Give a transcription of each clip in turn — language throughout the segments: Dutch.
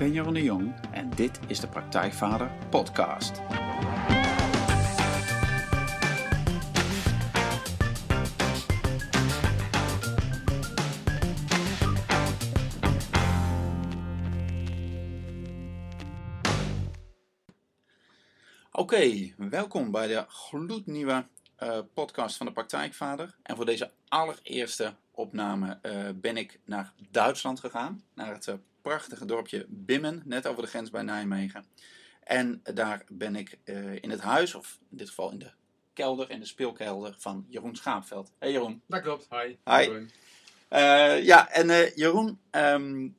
Ben Jeroen de Jong en dit is de Praktijkvader Podcast. Oké, welkom bij de gloednieuwe uh, podcast van de Praktijkvader. En voor deze allereerste opname uh, ben ik naar Duitsland gegaan, naar het uh, prachtige dorpje Bimmen, net over de grens bij Nijmegen. En daar ben ik in het huis, of in dit geval in de kelder, in de speelkelder van Jeroen Schaapveld. Hey Jeroen. Dat klopt, hi. Hi. ja, en Jeroen um,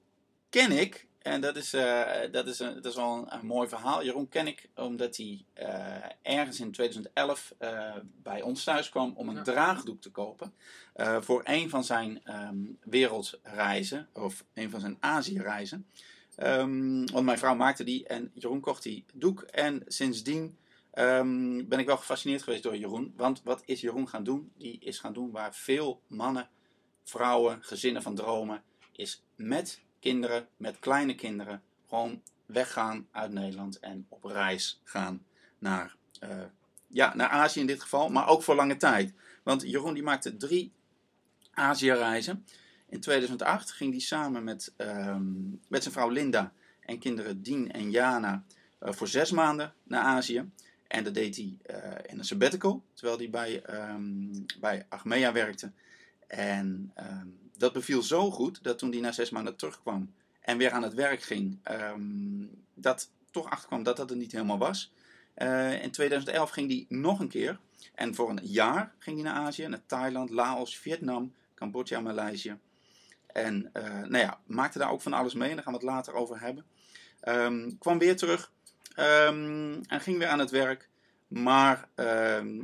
ken ik en dat is, uh, dat is, een, dat is wel een, mooi verhaal. Jeroen ken ik omdat hij uh, ergens in 2011 uh, bij ons thuis kwam om een ja. draagdoek te kopen. voor een van zijn um, wereldreizen, of een van zijn Azië-reizen. Um, want mijn vrouw maakte die en Jeroen kocht die doek. En sindsdien um, ben ik wel gefascineerd geweest door Jeroen. Want wat is Jeroen gaan doen? Die is gaan doen waar veel mannen, vrouwen, gezinnen van dromen, is met kinderen met kleine kinderen gewoon weggaan uit Nederland en op reis gaan naar, uh, ja, naar Azië in dit geval, maar ook voor lange tijd. Want Jeroen die maakte drie Azië-reizen. In 2008 ging hij samen met, um, met zijn vrouw Linda en kinderen Dien en Jana uh, voor zes maanden naar Azië. En dat deed hij uh, in een sabbatical, terwijl hij bij, um, bij Achmea werkte. En um, dat beviel zo goed dat toen hij na zes maanden terugkwam en weer aan het werk ging, um, dat toch achterkwam dat dat het niet helemaal was. Uh, in 2011 ging hij nog een keer. En voor een jaar ging hij naar Azië, naar Thailand, Laos, Vietnam, Cambodja, Maleisië. En uh, nou ja, maakte daar ook van alles mee. Daar gaan we het later over hebben. Um, kwam weer terug um, en ging weer aan het werk. Maar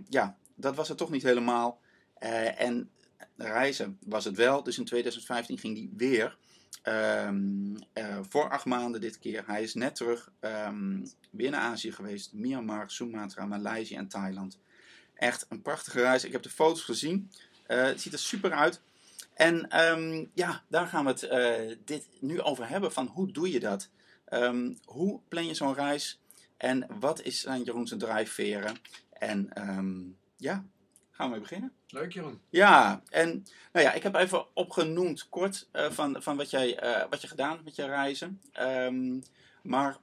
ja, dat was het toch niet helemaal. Uh, en reizen was het wel. Dus in 2015 ging hij weer. Um, uh, voor acht maanden dit keer. Hij is net terug um, weer naar Azië geweest. Myanmar, Sumatra, Maleisië en Thailand. Echt een prachtige reis. Ik heb de foto's gezien. Uh, het ziet er super uit. En um, ja, daar gaan we het uh, dit nu over hebben. Van hoe doe je dat? hoe plan je zo'n reis? En wat is zijn Jeroen's drijfveren? En ja, gaan we mee beginnen. Leuk, Jeroen. Ja, en nou ja, ik heb even opgenoemd kort uh, van, van wat, jij, uh, wat je gedaan met je reizen. Um, maar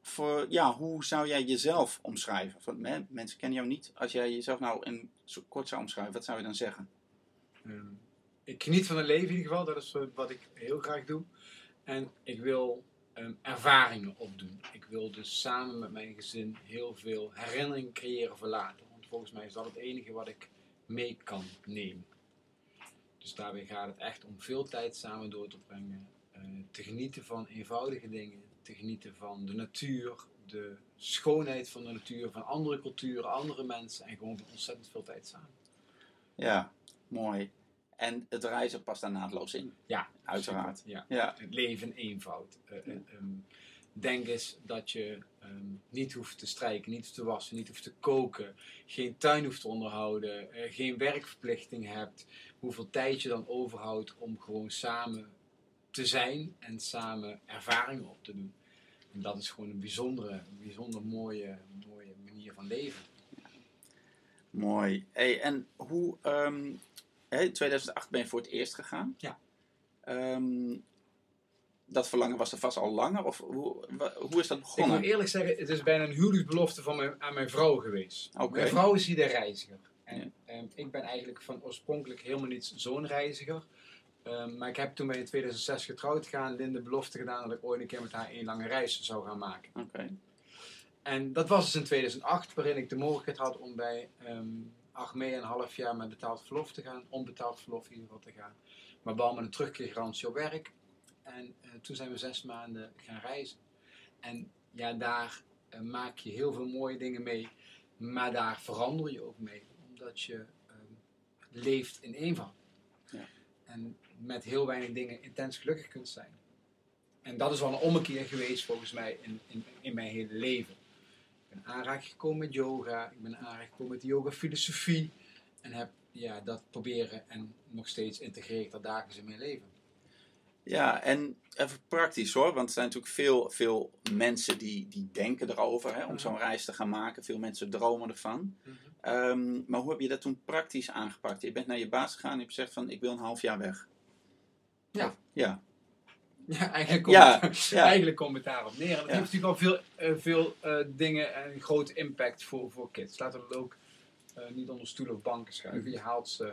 voor, ja, hoe zou jij jezelf omschrijven? Van, mensen kennen jou niet. Als jij jezelf nou in zo kort zou omschrijven, wat zou je dan zeggen? Um, ik geniet van het leven in ieder geval. Dat is wat ik heel graag doe. En ik wil um, ervaringen opdoen. Ik wil dus samen met mijn gezin heel veel herinneringen creëren voor later. Volgens mij is dat het enige wat ik mee kan nemen. Dus daarbij gaat het echt om veel tijd samen door te brengen. Uh, te genieten van eenvoudige dingen. Te genieten van de natuur, de schoonheid van de natuur, van andere culturen, andere mensen. En gewoon ontzettend veel tijd samen. Ja, mooi. En het reizen past daar naadloos in. Ja, uiteraard. Ja. ja. Het leven eenvoud. Uh, ja. um, denk eens dat je um, niet hoeft te strijken, niet hoeft te wassen, niet hoeft te koken, geen tuin hoeft te onderhouden, uh, geen werkverplichting hebt, hoeveel tijd je dan overhoudt om gewoon samen te zijn en samen ervaringen op te doen. En dat is gewoon een bijzondere, bijzonder mooie, mooie manier van leven. Mooi. Hey, en hoe, um, in 2008 ben je voor het eerst gegaan. Ja. Um, dat verlangen was er vast al langer? Of hoe, hoe is dat begonnen? Ik moet eerlijk zeggen, het is bijna een huwelijksbelofte van mijn, aan mijn vrouw geweest. Okay. Mijn vrouw is hier de reiziger. En ja. um, ik ben eigenlijk van oorspronkelijk helemaal niet zo'n reiziger. Um, maar ik heb toen wij in 2006 getrouwd gaan, Linde belofte gedaan dat ik ooit een keer met haar een lange reis zou gaan maken. Okay. En dat was dus in 2008, waarin ik de mogelijkheid had om bij um, Achmea een half jaar met betaald verlof te gaan, onbetaald verlof in ieder geval te gaan. Maar wel met een terugkeergarantie op werk. En uh, toen zijn we zes maanden gaan reizen. En ja, daar uh, maak je heel veel mooie dingen mee. Maar daar verander je ook mee. Omdat je uh, leeft in eenvoud. Ja. En met heel weinig dingen intens gelukkig kunt zijn. En dat is wel een ommekeer geweest volgens mij in, in, in mijn hele leven. Ik ben aanraking gekomen met yoga. Ik ben aanraking gekomen met de yoga filosofie. En heb ja, dat proberen en nog steeds integreer ik dat dagelijks in mijn leven. Ja, en even praktisch hoor, want er zijn natuurlijk veel, veel mensen die, die denken erover hè, om Mhm. zo'n reis te gaan maken. Veel mensen dromen ervan. Mhm. Ehm, maar hoe heb je dat toen praktisch aangepakt? Je bent naar je baas gegaan en je hebt gezegd van ik wil een half jaar weg. Ja. Ja, Ja, eigenlijk komt, Ja, het, ja. eigenlijk komt het daarop neer. En dat Ja. heeft natuurlijk al veel, eh, veel eh, dingen en grote impact voor, voor kids. Laten we dat ook eh, niet onder stoelen of banken schuiven. Je haalt ze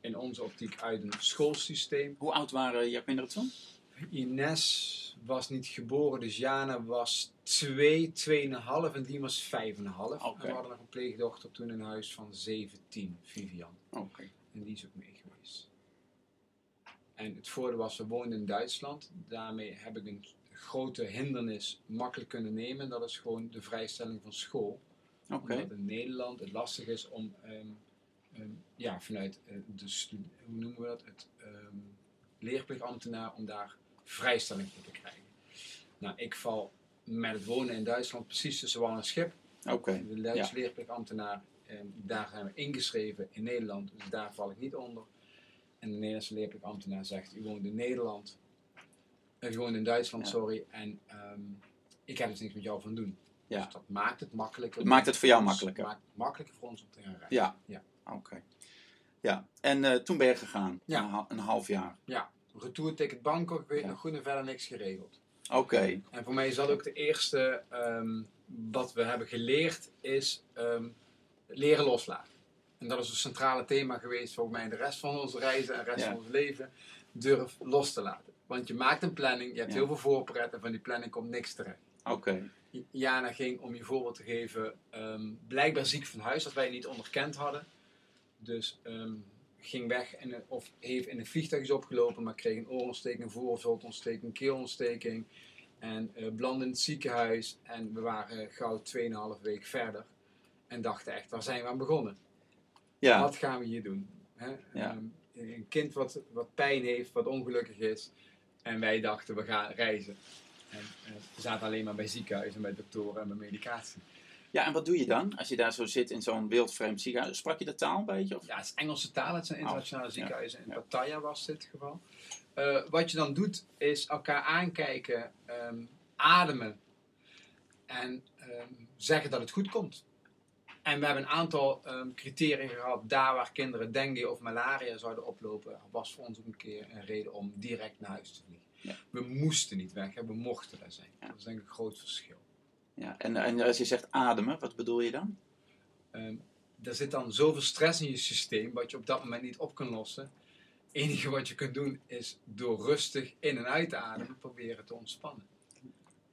in onze optiek uit een schoolsysteem. Hoe oud waren jouw kinderen toen? Ines was niet geboren, dus Jana was 2, 2,5 en die was 5,5. Oké. En we hadden nog een pleegdochter toen in huis van 17, Vivian. Oké. En die is ook mee geweest. En het voordeel was, we woonden in Duitsland. Daarmee heb ik een grote hindernis makkelijk kunnen nemen. En dat is gewoon de vrijstelling van school. Oké. Omdat in Nederland het lastig is om ehm, ja, vanuit eh, de, hoe noemen we dat? Het ehm, leerplichtambtenaar om daar vrijstelling voor te krijgen. Nou, ik val met het wonen in Duitsland precies tussen wal en schip. Oké. De Duitse leerplichtambtenaar, ehm, daar zijn we ingeschreven in Nederland, dus daar val ik niet onder. En de Nederlandse leerplichtambtenaar zegt, u woont in Nederland, eh, u woont in Duitsland, Ja. sorry, en ehm, ik heb dus niks met jou van doen. Ja. Dus dat maakt het makkelijker. Het maakt het voor jou makkelijker. maakt het makkelijker voor ons om te gaan rijden. Ja. Ja. Oké. Ja, en eh, toen ben je gegaan. Ja. Een, ha- een half jaar. Ja, retourticket Bangkok, ik weet Ja. nog goed en verder niks geregeld. Oké. En voor mij is dat ook de eerste, ehm, wat we hebben geleerd, is ehm, leren loslaten. En dat is een centrale thema geweest voor mij in de rest van onze reizen en de rest Ja. van ons leven. Durf los te laten. Want je maakt een planning, je hebt Ja. heel veel voorpret en van die planning komt niks terecht. Oké. Jana ging, om je voorbeeld te geven, ehm, blijkbaar ziek van huis, dat wij niet onderkend hadden. Dus ehm, ging weg en, of heeft in een vliegtuig is opgelopen, maar kreeg een oorontsteking, voorhoofdontsteking, een keelontsteking. En belandde in het ziekenhuis. En we waren gauw 2,5 week verder. En dachten echt, waar zijn we aan begonnen? Ja. Wat gaan we hier doen? Hè? Ja. Ehm, een kind wat, wat pijn heeft, wat ongelukkig is. En wij dachten, we gaan reizen. En eh, we zaten alleen maar bij ziekenhuizen, bij doktoren en bij medicatie. Ja, en wat doe je dan als je daar zo zit in zo'n wildvreemd ziekenhuis? Sprak je de taal een beetje? Of? Ja, het is Engelse taal, het zijn internationale ziekenhuizen. In. Pattaya was dit geval. Eh, wat je dan doet, is elkaar aankijken, ehm, ademen en ehm, zeggen dat het goed komt. En we hebben een aantal ehm, criteria gehad. Daar waar kinderen dengue of malaria zouden oplopen, was voor ons ook een keer een reden om direct naar huis te vliegen. Ja. We moesten niet weg, hè, we mochten daar zijn. Ja. Dat is denk ik een groot verschil. Ja. En, en als je zegt ademen, wat bedoel je dan? Ehm, er zit dan zoveel stress in je systeem, wat je op dat moment niet op kan lossen. Het enige wat je kunt doen is door rustig in en uit te ademen proberen te ontspannen.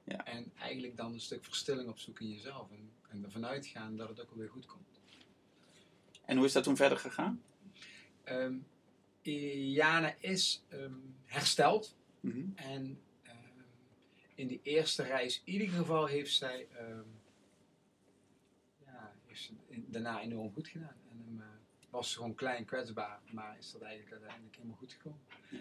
Ja. En eigenlijk dan een stuk verstilling opzoeken in jezelf en, en ervan uitgaan dat het ook alweer goed komt. En hoe is dat toen verder gegaan? Ehm, Jana is ehm, hersteld Mhm. en in die eerste reis in ieder geval heeft zij ehm, ja, heeft ze daarna enorm goed gedaan. En hem, eh, was ze gewoon klein, kwetsbaar, maar is dat eigenlijk uiteindelijk helemaal goed gekomen. Ja.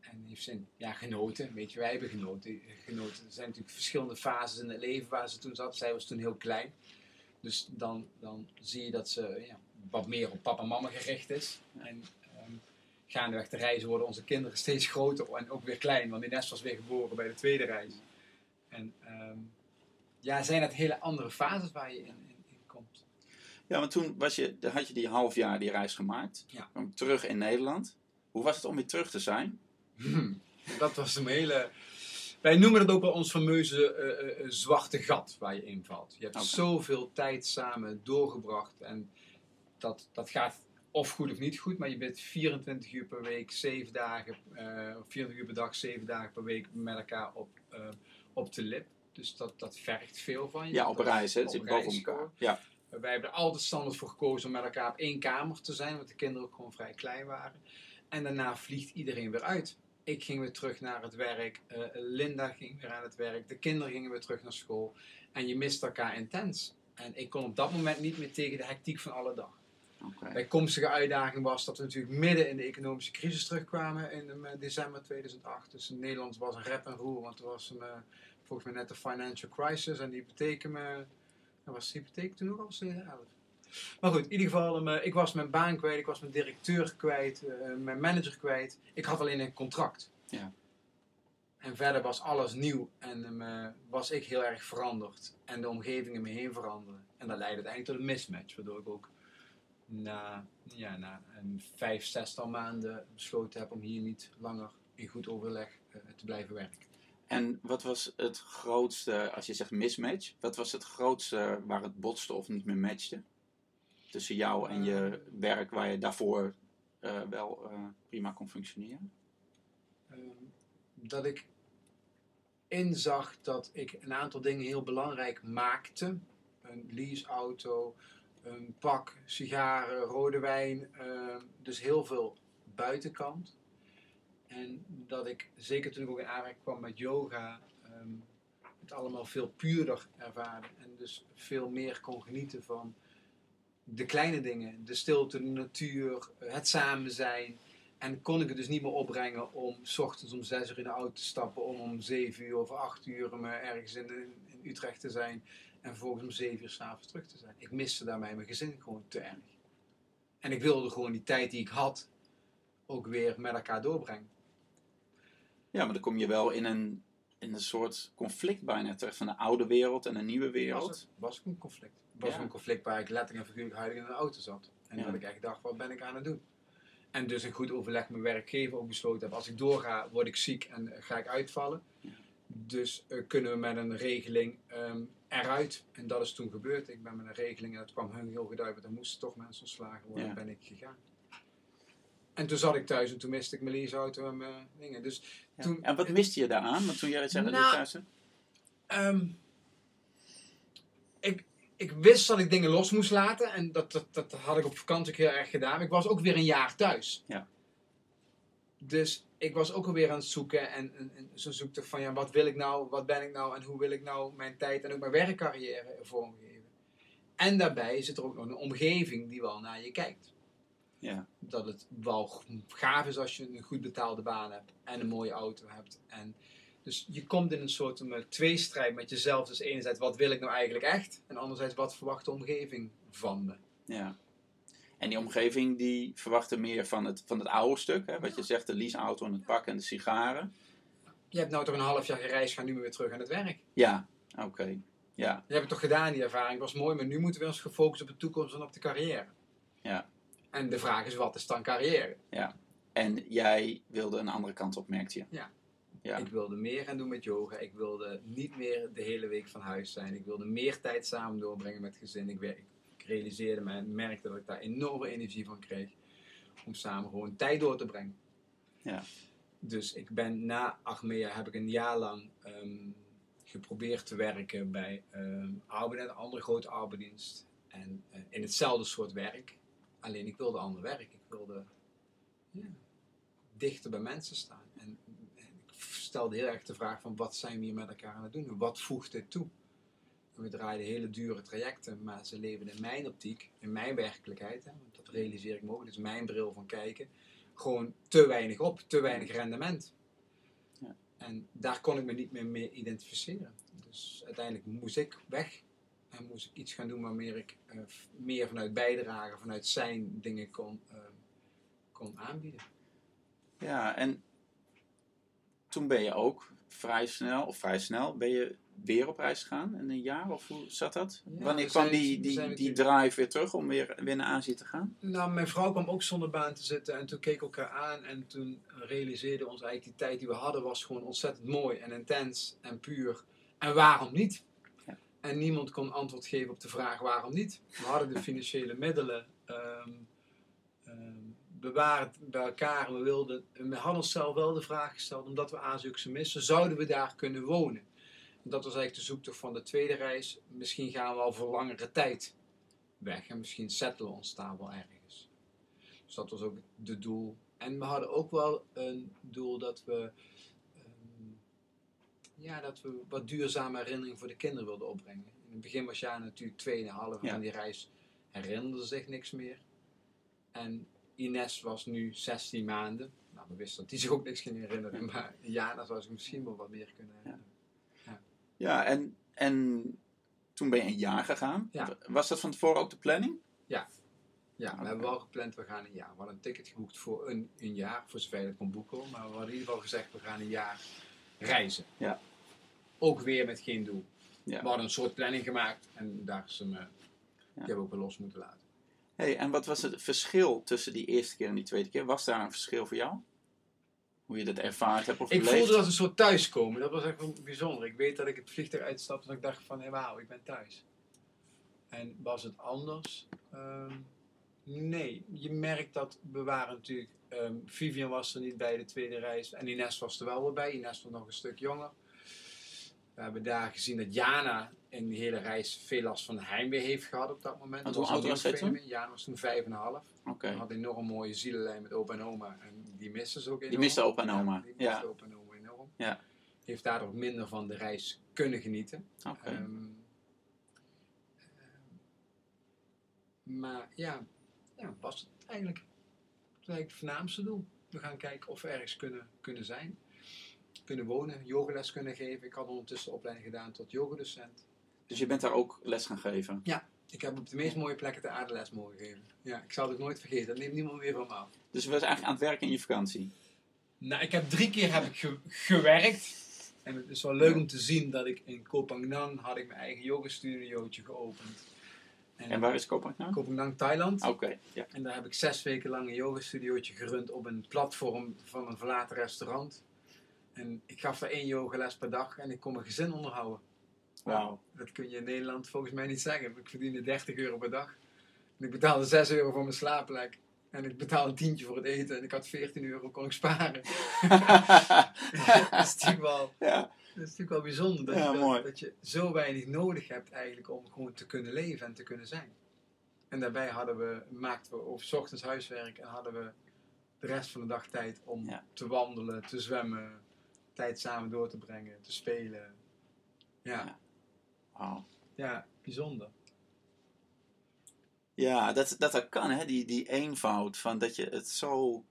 En heeft ze ja, genoten, weet je, wij hebben genoten, genoten. Er zijn natuurlijk verschillende fases in het leven waar ze toen zat. Zij was toen heel klein. Dus dan, dan zie je dat ze ja, wat meer op papa en mama gericht is. En ehm, gaandeweg de reizen worden onze kinderen steeds groter en ook weer klein. Want Ines was weer geboren bij de tweede reis. En ehm, ja, zijn het hele andere fases waar je in, in, in komt. Ja, want toen was je, had je die half jaar die reis gemaakt. Ja. Kwam terug in Nederland. Hoe was het om weer terug te zijn? Hmm, dat was een hele... Wij noemen het ook wel ons fameuze eh, eh, eh, zwarte gat waar je invalt. Je hebt Oké. zoveel tijd samen doorgebracht. En dat, dat gaat of goed of niet goed. Maar je bent 24 uur per week, 7 dagen, of 24 uur per dag, 7 dagen per week met elkaar op, op de lip. Dus dat, dat vergt veel van je. Ja, op reis, hè? Het zit boven elkaar. Ja. Wij hebben er altijd standaard voor gekozen om met elkaar op één kamer te zijn, want de kinderen ook gewoon vrij klein waren. En daarna vliegt iedereen weer uit. Ik ging weer terug naar het werk, eh, Linda ging weer aan het werk, de kinderen gingen weer terug naar school. En je mist elkaar intens. En ik kon op dat moment niet meer tegen de hectiek van alle dag. Oké. Bijkomstige uitdaging was dat we natuurlijk midden in de economische crisis terugkwamen in eh, december 2008. Dus in Nederland was een rep en roer, want er was een, eh, volgens mij net de financial crisis en die hypotheken, me, was de hypotheek toen ook al 2011? Maar goed, in ieder geval, eh, ik was mijn baan kwijt, ik was mijn directeur kwijt, eh, mijn manager kwijt. Ik had alleen een contract. Ja. En verder was alles nieuw en ehm, eh, was ik heel erg veranderd. En de omgeving om me heen veranderde. En dat leidde uiteindelijk tot een mismatch. Waardoor ik ook na, ja, na een vijf, zestal maanden besloten heb om hier niet langer in goed overleg eh, te blijven werken. En wat was het grootste, als je zegt mismatch, wat was het grootste waar het botste of niet meer matchte? Tussen jou en je werk waar je daarvoor eh, wel eh, prima kon functioneren? Ehm, dat ik inzag dat ik een aantal dingen heel belangrijk maakte. Een leaseauto, een pak, sigaren, rode wijn. ehm, dus heel veel buitenkant. En dat ik, zeker toen ik ook in aanraking kwam met yoga, ehm, het allemaal veel puurder ervaarde. En dus veel meer kon genieten van de kleine dingen. De stilte, de natuur, het samen zijn. En kon ik het dus niet meer opbrengen om s ochtends om zes uur in de auto te stappen, om om zeven uur of acht uur me ergens in, in Utrecht te zijn en vervolgens om zeven uur s'avonds terug te zijn. Ik miste daarbij mijn gezin gewoon te erg. En ik wilde gewoon die tijd die ik had ook weer met elkaar doorbrengen. Ja, maar dan kom je wel in een, in een soort conflict bijna terecht van de oude wereld en een nieuwe Was, wereld. het, was ook een conflict. Was Ja. een conflict waar ik letterlijk en figuurlijk huidig in een auto zat. En Ja. dat ik echt dacht, wat ben ik aan het doen? En dus in goed overleg met mijn werkgever ook besloten heb, als ik doorga, word ik ziek en eh, ga ik uitvallen. Ja. Dus eh, kunnen we met een regeling ehm, eruit. En dat is toen gebeurd. Ik ben met een regeling en dat kwam hun heel uit, want er moesten toch mensen ontslagen worden. Ben ik gegaan. En toen zat ik thuis en toen miste ik mijn leaseauto en mijn dingen. Dus Ja. toen, En wat miste je daaraan? Want toen jij zei dat Nou, thuis? Ehm, ik, ik wist dat ik dingen los moest laten. En dat, dat, dat had ik op vakantie ook heel erg gedaan. Maar ik was ook weer een jaar thuis. Ja. Dus ik was ook alweer aan het zoeken. En, en, en zo'n zoektocht van ja, wat wil ik nou? Wat ben ik nou? En hoe wil ik nou mijn tijd en ook mijn werkcarrière vormgeven? En daarbij zit er ook nog een omgeving die wel naar je kijkt. Ja. Dat het wel gaaf is als je een goed betaalde baan hebt en een mooie auto hebt. En dus je komt in een soort um, tweestrijd met jezelf. Dus enerzijds, wat wil ik nou eigenlijk echt? En anderzijds, wat verwacht de omgeving van me? Ja. En die omgeving die verwachtte meer van het, van het oude stuk. Hè? Wat je zegt, de leaseauto en het pak en de sigaren. Je hebt nou toch een half jaar gereisd, ga nu maar weer terug aan het werk. Ja, oké. Ja, Je hebt het toch gedaan, die ervaring was mooi. Maar nu moeten we ons gefocust op de toekomst en op de carrière. Ja. En de vraag is, wat is dan carrière? en jij wilde een andere kant op, merkte je. Ja. Ik wilde meer gaan doen met yoga. Ik wilde niet meer de hele week van huis zijn. Ik wilde meer tijd samen doorbrengen met gezin. Ik, ik realiseerde me en merkte dat ik daar enorme energie van kreeg. Om samen gewoon tijd door te brengen. Ja. Dus ik ben na Achmea heb ik een jaar lang ehm, geprobeerd te werken bij ehm Arbeid, een andere grote arbeidsdienst. En eh, in hetzelfde soort werk. Alleen ik wilde ander werk. Ik wilde ja, dichter bij mensen staan. En, en ik stelde heel erg de vraag van wat zijn we hier met elkaar aan het doen? Wat voegt dit toe? En we draaiden hele dure trajecten, maar ze leven in mijn optiek, in mijn werkelijkheid, hè, want dat realiseer ik me ook, dit is mijn bril van kijken, gewoon te weinig op, te weinig rendement. Ja. En daar kon ik me niet meer mee identificeren. Dus uiteindelijk moest ik weg en moest ik iets gaan doen waarmee ik eh, meer vanuit bijdrage, vanuit zijn dingen kon, eh, kon aanbieden. Ja, en toen ben je ook vrij snel, of vrij snel, ben je weer op reis gegaan in een jaar? Of hoe zat dat? Ja, Wanneer kwam zijn- die, die, die drive weer terug om weer, weer naar Azië te gaan? Nou, mijn vrouw kwam ook zonder baan te zitten en toen keek ik elkaar aan en toen realiseerden we ons eigenlijk die tijd die we hadden was gewoon ontzettend mooi en intens en puur. En waarom niet? En niemand kon antwoord geven op de vraag waarom niet. We hadden de financiële middelen, ehm, ehm, we waren bij elkaar we, wilden, en we hadden onszelf wel de vraag gesteld, omdat we zo missen, zouden we daar kunnen wonen? En dat was eigenlijk de zoektocht van de tweede reis. Misschien gaan we al voor langere tijd weg en misschien settelen we ons daar wel ergens. Dus dat was ook het doel. En we hadden ook wel een doel dat we, ehm, ja, dat we wat duurzame herinneringen voor de kinderen wilden opbrengen. In het begin was Jana natuurlijk 2,5 en Ja. van die reis herinnerde zich niks meer. En Ines was nu 16 maanden. Nou, we wisten dat die zich ook niks ging herinneren, maar Jana zou zich misschien wel wat meer kunnen herinneren. Ja, en, en toen ben je een jaar gegaan. Ja. Was dat van tevoren ook de planning? Ja, we hebben wel gepland, we gaan een jaar. We hadden een ticket geboekt voor een, een jaar, voor zover je dat kon boeken. Maar we hadden in ieder geval gezegd, we gaan een jaar reizen. Ja. Ook weer met geen doel. Ja. We hadden een soort planning gemaakt en daar is hem, eh, die hebben we ook wel los moeten laten. Hey, en wat was het verschil tussen die eerste keer en die tweede keer? Was daar een verschil voor jou? Hoe je dat ervaard hebt of Ik beleefd? voelde dat een soort thuiskomen. Dat was echt wel bijzonder. Ik weet dat ik het vliegtuig uitstapte en ik dacht van, hé, wauw, ik ben thuis. En was het anders? Ehm, nee. Je merkt dat we waren natuurlijk... ehm, Vivian was er niet bij de tweede reis. En Ines was er wel weer bij. Ines was nog een stuk jonger. We hebben daar gezien dat Jana in de hele reis veel last van heimwee heeft gehad op dat moment. Want Dat hoe oud was zij. Jana was toen vijf en een half. Oké. Had een enorm mooie zielenlijn met opa en oma. En die miste ze ook enorm. miste opa en oma, Ja, die miste ja. opa en oma enorm. Ja. Heeft daardoor minder van de reis kunnen genieten. Oké. Ehm, maar ja, ja, was het eigenlijk, het eigenlijk het voornaamste doel. We gaan kijken of we ergens kunnen, kunnen zijn. Kunnen wonen, yogales kunnen geven. Ik had ondertussen opleiding gedaan tot yogadocent. Dus je bent daar ook les gaan geven? Ik heb op de meest mooie plekken de aardeles mogen geven. Ja, ik zal het nooit vergeten. Dat neemt niemand meer van me af. Dus je was eigenlijk aan het werken in je vakantie? Nou, ik heb drie keer heb ik ge- gewerkt. En het is wel leuk om te zien dat ik in Koh Phangan had ik mijn eigen yogastudiootje geopend. En waar is Kopenhagen nou? Phangan, Thailand. Oké, ja. En daar heb ik zes weken lang een yogastudiootje gerund op een platform van een verlaten restaurant. En ik gaf daar één yogales per dag en ik kon mijn gezin onderhouden. Wauw. Dat kun je in Nederland volgens mij niet zeggen. Ik verdiende 30 euro per dag. En ik betaalde 6 euro voor mijn slaapplek. En ik betaalde een tientje voor het eten. En ik had 14 euro kon ik sparen. dat, is natuurlijk wel, ja. Dat is natuurlijk wel bijzonder. Dat, Ja, je, mooi. dat, dat je zo weinig nodig hebt eigenlijk om gewoon te kunnen leven en te kunnen zijn. En daarbij hadden we, maakten we 's ochtends huiswerk en hadden we de rest van de dag tijd om Ja. te wandelen, te zwemmen, tijd samen door te brengen, te spelen. Ja, Ja. Wauw. ja bijzonder. Ja, dat, dat dat kan, hè? Die, die eenvoud van dat je het zo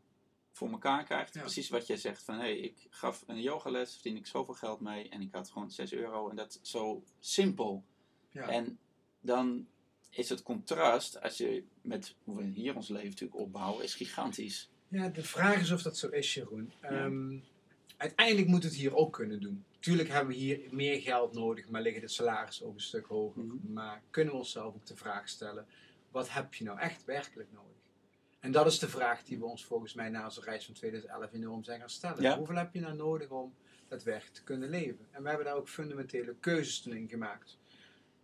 voor elkaar krijgt. Ja. Precies wat jij zegt van hé, hey, ik gaf een yogales, verdiende ik zoveel geld mee en ik had gewoon 6 euro en dat is zo simpel. Ja. En dan is het contrast, als je met hoe we hier ons leven natuurlijk opbouwen, is gigantisch. Ja, de vraag is of dat zo is, Jeroen. Ehm, uiteindelijk moet het hier ook kunnen doen. Tuurlijk hebben we hier meer geld nodig, maar liggen de salarissen ook een stuk hoger. Mhm. Maar kunnen we onszelf ook de vraag stellen: wat heb je nou echt werkelijk nodig? En dat is de vraag die we ons volgens mij na onze reis van 2011 enorm zijn gaan stellen. Ja. Hoeveel heb je nou nodig om daadwerkelijk te kunnen leven? En we hebben daar ook fundamentele keuzes toen in gemaakt.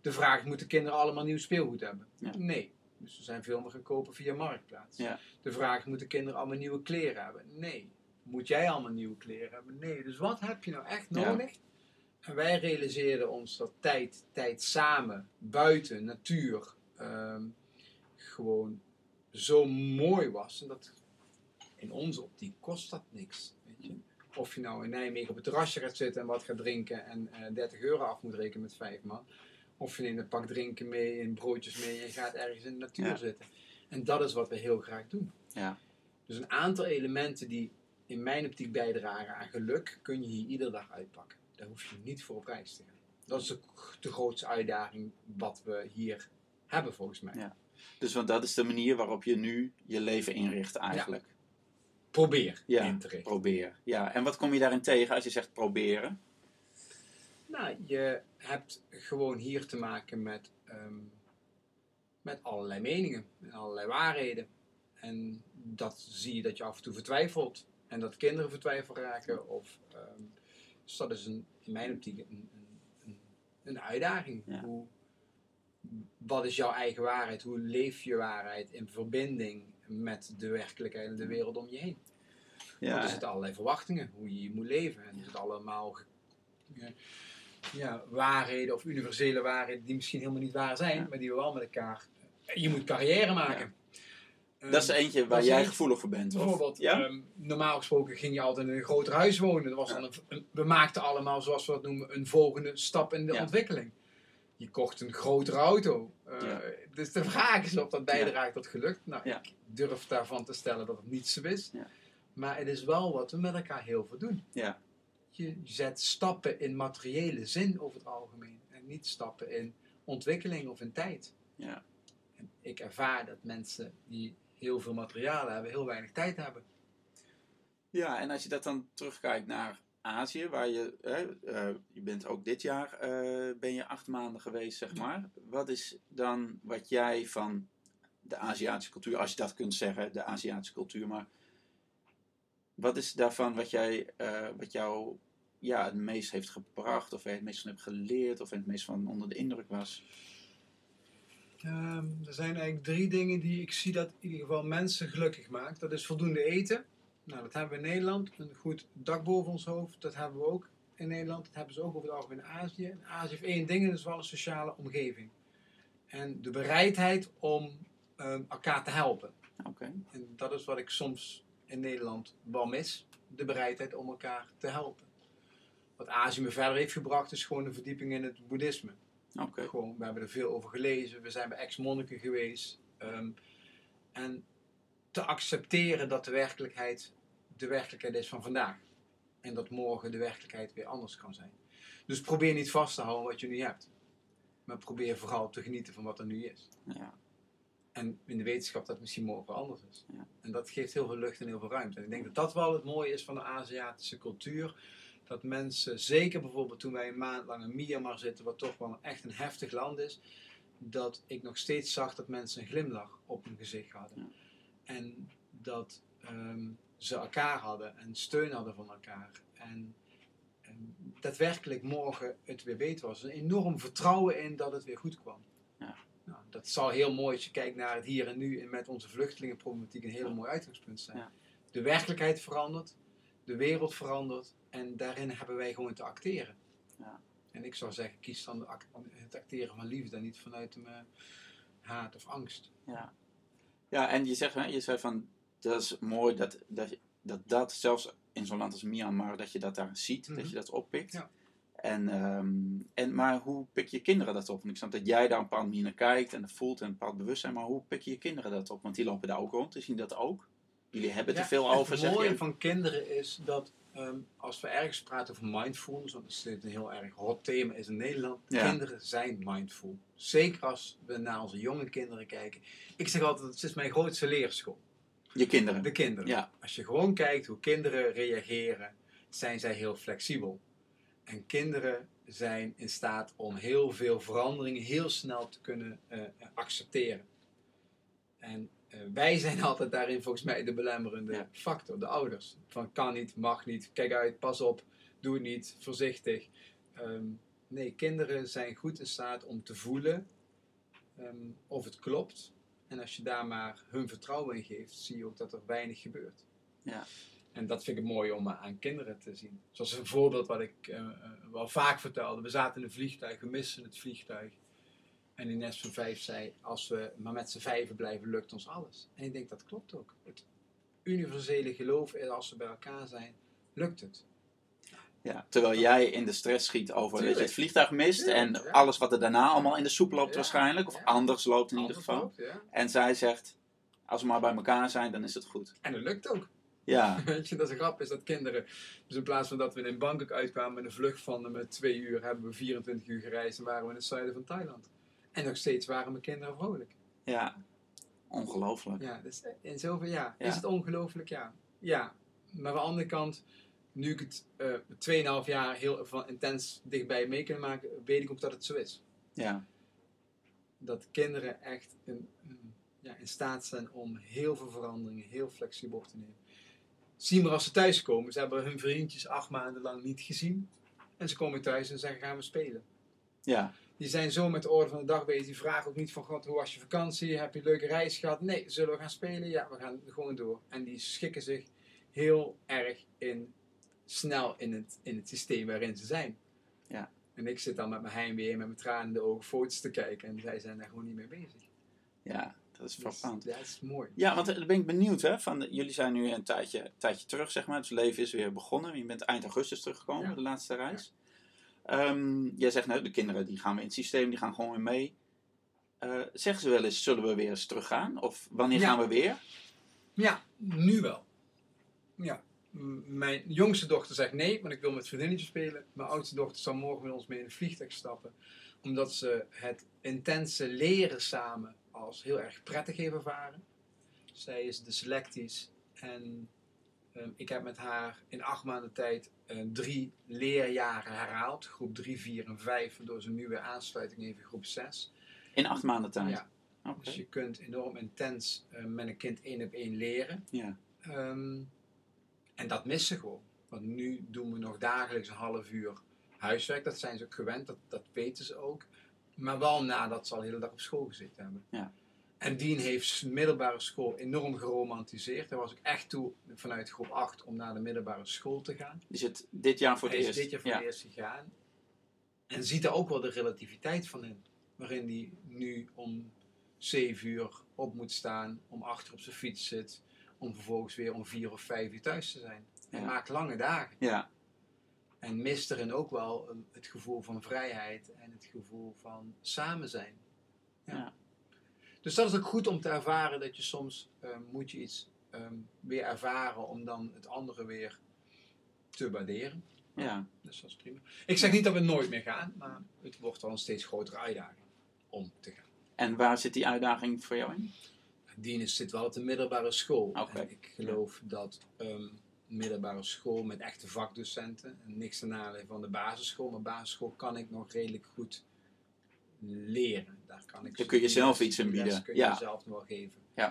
De vraag: moeten kinderen allemaal nieuw speelgoed hebben? Ja. Nee. Dus we zijn veel meer gaan kopen via Marktplaats. Ja. De vraag: moeten kinderen allemaal nieuwe kleren hebben? Nee. Moet jij allemaal nieuwe kleren hebben? Nee. Dus wat heb je nou echt nodig? En wij realiseerden ons dat tijd, tijd samen, buiten, natuur, ehm, gewoon zo mooi was. En dat in onze optiek kost dat niks. Weet je? Of je nou in Nijmegen op het terrasje gaat zitten en wat gaat drinken en eh 30 euro af moet rekenen met vijf man. Of je neemt een pak drinken mee en broodjes mee en je gaat ergens in de natuur Ja. zitten. En dat is wat we heel graag doen. Ja. Dus een aantal elementen die in mijn optiek bijdragen aan geluk, kun je hier iedere dag uitpakken. Daar hoef je niet voor op reis te gaan. Dat is de, de grootste uitdaging wat we hier hebben volgens mij. Ja. Dus want dat is de manier waarop je nu je leven inricht eigenlijk. Probeer Ja. in te richten. Probeer. Ja, en wat kom je daarin tegen als je zegt proberen? Nou, je hebt gewoon hier te maken met, ehm, met allerlei meningen en allerlei waarheden. En dat zie je dat je af en toe vertwijfelt. En dat kinderen vertwijfeld raken. Of, ehm, dus dat is een, in mijn optiek een, een, een, een uitdaging. Ja. Hoe, wat is jouw eigen waarheid? Hoe leef je waarheid in verbinding met de werkelijkheid en de wereld om je heen? Want er zitten allerlei verwachtingen, hoe je moet leven. En er zitten allemaal ja, ja, waarheden of universele waarheden die misschien helemaal niet waar zijn, Ja. maar die we wel met elkaar. Je moet carrière maken. Ehm, dat is eentje waar dat jij gevoelig voor bent. Bijvoorbeeld, ja? ehm, normaal gesproken ging je altijd in een groter huis wonen. Er was Ja. dan een, we maakten allemaal, zoals we dat noemen, een volgende stap in de Ja. ontwikkeling. Je kocht een grotere auto. Eh, Ja. Dus de vraag is of dat bijdraagt tot geluk. Nou, ik durf daarvan te stellen dat het niet zo is. Maar het is wel wat we met elkaar heel veel doen. Ja. Je zet stappen in materiële zin over het algemeen. En niet stappen in ontwikkeling of in tijd. En ik ervaar dat mensen die heel veel materiaal hebben, heel weinig tijd hebben. Ja, en als je dat dan terugkijkt naar Azië, waar je, eh, je bent ook dit jaar eh, ben je acht maanden geweest, zeg maar. Wat is dan wat jij van de Aziatische cultuur, als je dat kunt zeggen, de Aziatische cultuur, maar wat is daarvan wat, jij, uh, wat jou ja, het meest heeft gebracht, of waar je het meest van hebt geleerd, of het meest van onder de indruk was? Um, er zijn eigenlijk drie dingen die ik zie dat in ieder geval mensen gelukkig maakt. Dat is voldoende eten. Nou, dat hebben we in Nederland. Een goed dak boven ons hoofd, dat hebben we ook in Nederland. Dat hebben ze ook over het algemeen in Azië. In Azië heeft één ding, dat is wel een sociale omgeving. En de bereidheid om um, elkaar te helpen. Oké. En dat is wat ik soms in Nederland wel mis. De bereidheid om elkaar te helpen. Wat Azië me verder heeft gebracht is gewoon een verdieping in het boeddhisme. Oké. Gewoon, we hebben er veel over gelezen. We zijn bij ex-monniken geweest. Ehm, en te accepteren dat de werkelijkheid de werkelijkheid is van vandaag. En dat morgen de werkelijkheid weer anders kan zijn. Dus probeer niet vast te houden wat je nu hebt. Maar probeer vooral te genieten van wat er nu is. Ja. En in de wetenschap dat het misschien morgen anders is. Ja. En dat geeft heel veel lucht en heel veel ruimte. En ik denk dat dat wel het mooie is van de Aziatische cultuur. Dat mensen, zeker bijvoorbeeld toen wij een maand lang in Myanmar zitten, wat toch wel echt een heftig land is, dat ik nog steeds zag dat mensen een glimlach op hun gezicht hadden. Ja. En dat ehm, ze elkaar hadden en steun hadden van elkaar. En, en daadwerkelijk morgen het weer beter was. Een enorm vertrouwen in dat het weer goed kwam. Ja. Nou, dat zal heel mooi als je kijkt naar het hier en nu en met onze vluchtelingenproblematiek een heel mooi uitgangspunt zijn. Ja. De werkelijkheid verandert, de wereld verandert en daarin hebben wij gewoon te acteren. Ja. En ik zou zeggen, kies dan de het acteren van liefde en niet vanuit een haat of angst. Ja. Ja, en je zegt, hè, je zei van, dat is mooi dat dat, dat, dat zelfs in zo'n land als Myanmar, dat je dat daar ziet, Mhm. dat je dat oppikt. Ja. En, ehm, en, maar hoe pik je kinderen dat op? Want ik snap dat jij daar een bepaalde manier naar kijkt en dat voelt en een bepaald bewustzijn, maar hoe pik je je kinderen dat op? Want die lopen daar ook rond, die zien dat ook. Jullie hebben het er veel over, Het mooie van kinderen is dat ehm, als we ergens praten over mindfulness, want dat is een heel erg hot thema is in Nederland, Ja. kinderen zijn mindful. Zeker als we naar onze jonge kinderen kijken. Ik zeg altijd, het is mijn grootste leerschool. Je kinderen. De kinderen. Ja. Als je gewoon kijkt hoe kinderen reageren, zijn zij heel flexibel. En kinderen zijn in staat om heel veel veranderingen heel snel te kunnen eh, accepteren. En wij zijn altijd daarin volgens mij de belemmerende Ja. factor, de ouders. Van kan niet, mag niet, kijk uit, pas op, doe het niet, voorzichtig. Ehm, nee, kinderen zijn goed in staat om te voelen ehm, of het klopt. En als je daar maar hun vertrouwen in geeft, zie je ook dat er weinig gebeurt. Ja. En dat vind ik mooi om eh, aan kinderen te zien. Zoals een voorbeeld wat ik eh, eh, wel vaak vertelde. We zaten in een vliegtuig, we missen het vliegtuig. En Ines van vijf zei, als we maar met z'n vijven blijven, lukt ons alles. En ik denk, dat klopt ook. Het universele geloof is, als we bij elkaar zijn, lukt het. Ja, terwijl jij in de stress schiet over dat je het vliegtuig mist Tuurlijk, en ja. alles wat er daarna allemaal in de soep loopt Ja, waarschijnlijk, of ja. anders loopt in ieder geval. loopt. En zij zegt, als we maar bij elkaar zijn, dan is het goed. En het lukt ook. Ja, Weet je, dat is een grap, is dat kinderen, dus in plaats van dat we in Bangkok uitkwamen met een vlucht van eh, met twee uur, hebben we 24 uur gereisd en waren we in het zuiden van Thailand. En nog steeds waren mijn kinderen vrolijk. ja. Ongelooflijk. Ja, dus in zoveel ja. Ja. Is het ongelooflijk? Ja. Ja. Maar aan de andere kant, nu ik het eh 2,5 jaar heel van intens dichtbij mee kan maken, weet ik ook dat het zo is. Ja, Dat kinderen echt in, in- ja, in staat zijn om heel veel veranderingen heel flexibel op te nemen. Zie maar als ze thuiskomen. Ze hebben hun vriendjes acht maanden lang niet gezien. En ze komen thuis en zeggen gaan we spelen. ja, Die zijn zo met de orde van de dag bezig. Die vragen ook niet van God, hoe was je vakantie? Heb je een leuke reis gehad? Nee, zullen we gaan spelen? Ja, we gaan gewoon door. En die schikken zich heel erg in, snel in het, in het systeem waarin ze zijn. Ja. En ik zit dan met mijn heimwee, met mijn tranen in de ogen, foto's te kijken. En zij zijn daar gewoon niet mee bezig. ja, dat is Dus, frappant. ja, dat is mooi. Ja, want eh, dan ben ik benieuwd, hè. Van, jullie zijn nu een tijdje, tijdje terug, zeg maar. Het leven is weer begonnen. Je bent eind augustus teruggekomen, Ja. de laatste reis. Ehm, jij zegt, nou, de kinderen die gaan weer in het systeem, die gaan gewoon weer mee. Eh, zeggen ze wel eens, zullen we weer eens teruggaan? Of wanneer Ja. gaan we weer? Ja, nu wel. Ja. M- Mijn jongste dochter zegt nee, want ik wil met vriendinnetjes spelen. Mijn oudste dochter zal morgen met ons mee in een vliegtuig stappen. Omdat ze het intense leren samen als heel erg prettig heeft ervaren. Zij is dyslectisch en ik heb met haar in acht maanden tijd eh, drie leerjaren herhaald. Groep 3, 4 en 5. Waardoor ze nu weer aansluiting heeft in groep 6. In acht maanden tijd? Ja. Oké. Dus je kunt enorm intens eh, met een kind één op één leren. Ja. Ehm, en dat missen ze gewoon. Want nu doen we nog dagelijks een half uur huiswerk. Dat zijn ze ook gewend, dat, dat weten ze ook. Maar wel nadat ze al de hele dag op school gezeten hebben. Ja. En Dien heeft de middelbare school enorm geromantiseerd. Daar was ik echt toe vanuit groep 8 om naar de middelbare school te gaan. Die zit dit jaar voor het Hij eerst. is dit jaar voor ja. het eerst gegaan. En ziet daar ook wel de relativiteit van in. Waarin hij nu om 7 uur op moet staan, om 8 uur op zijn fiets zit, om vervolgens weer om 4 of 5 uur thuis te zijn. Hij Ja. maakt lange dagen. Ja. En mist erin ook wel een- het gevoel van vrijheid en het gevoel van samen zijn. Ja. Ja. Dus dat is ook goed om te ervaren dat je soms ehm, moet je iets ehm, weer ervaren om dan het andere weer te waarderen. ja. Dus dat is prima. Ik zeg niet dat we nooit meer gaan, maar het wordt wel een steeds grotere uitdaging om te gaan. En waar zit die uitdaging voor jou in? Dienst zit wel op de middelbare school. En ik geloof dat um, middelbare school met echte vakdocenten, en niks ten nadele van de basisschool, maar basisschool kan ik nog redelijk goed leren. Daar kan ik Daar kun je zelf iets in bieden. kun je Ja. zelf nog wel geven. Ja.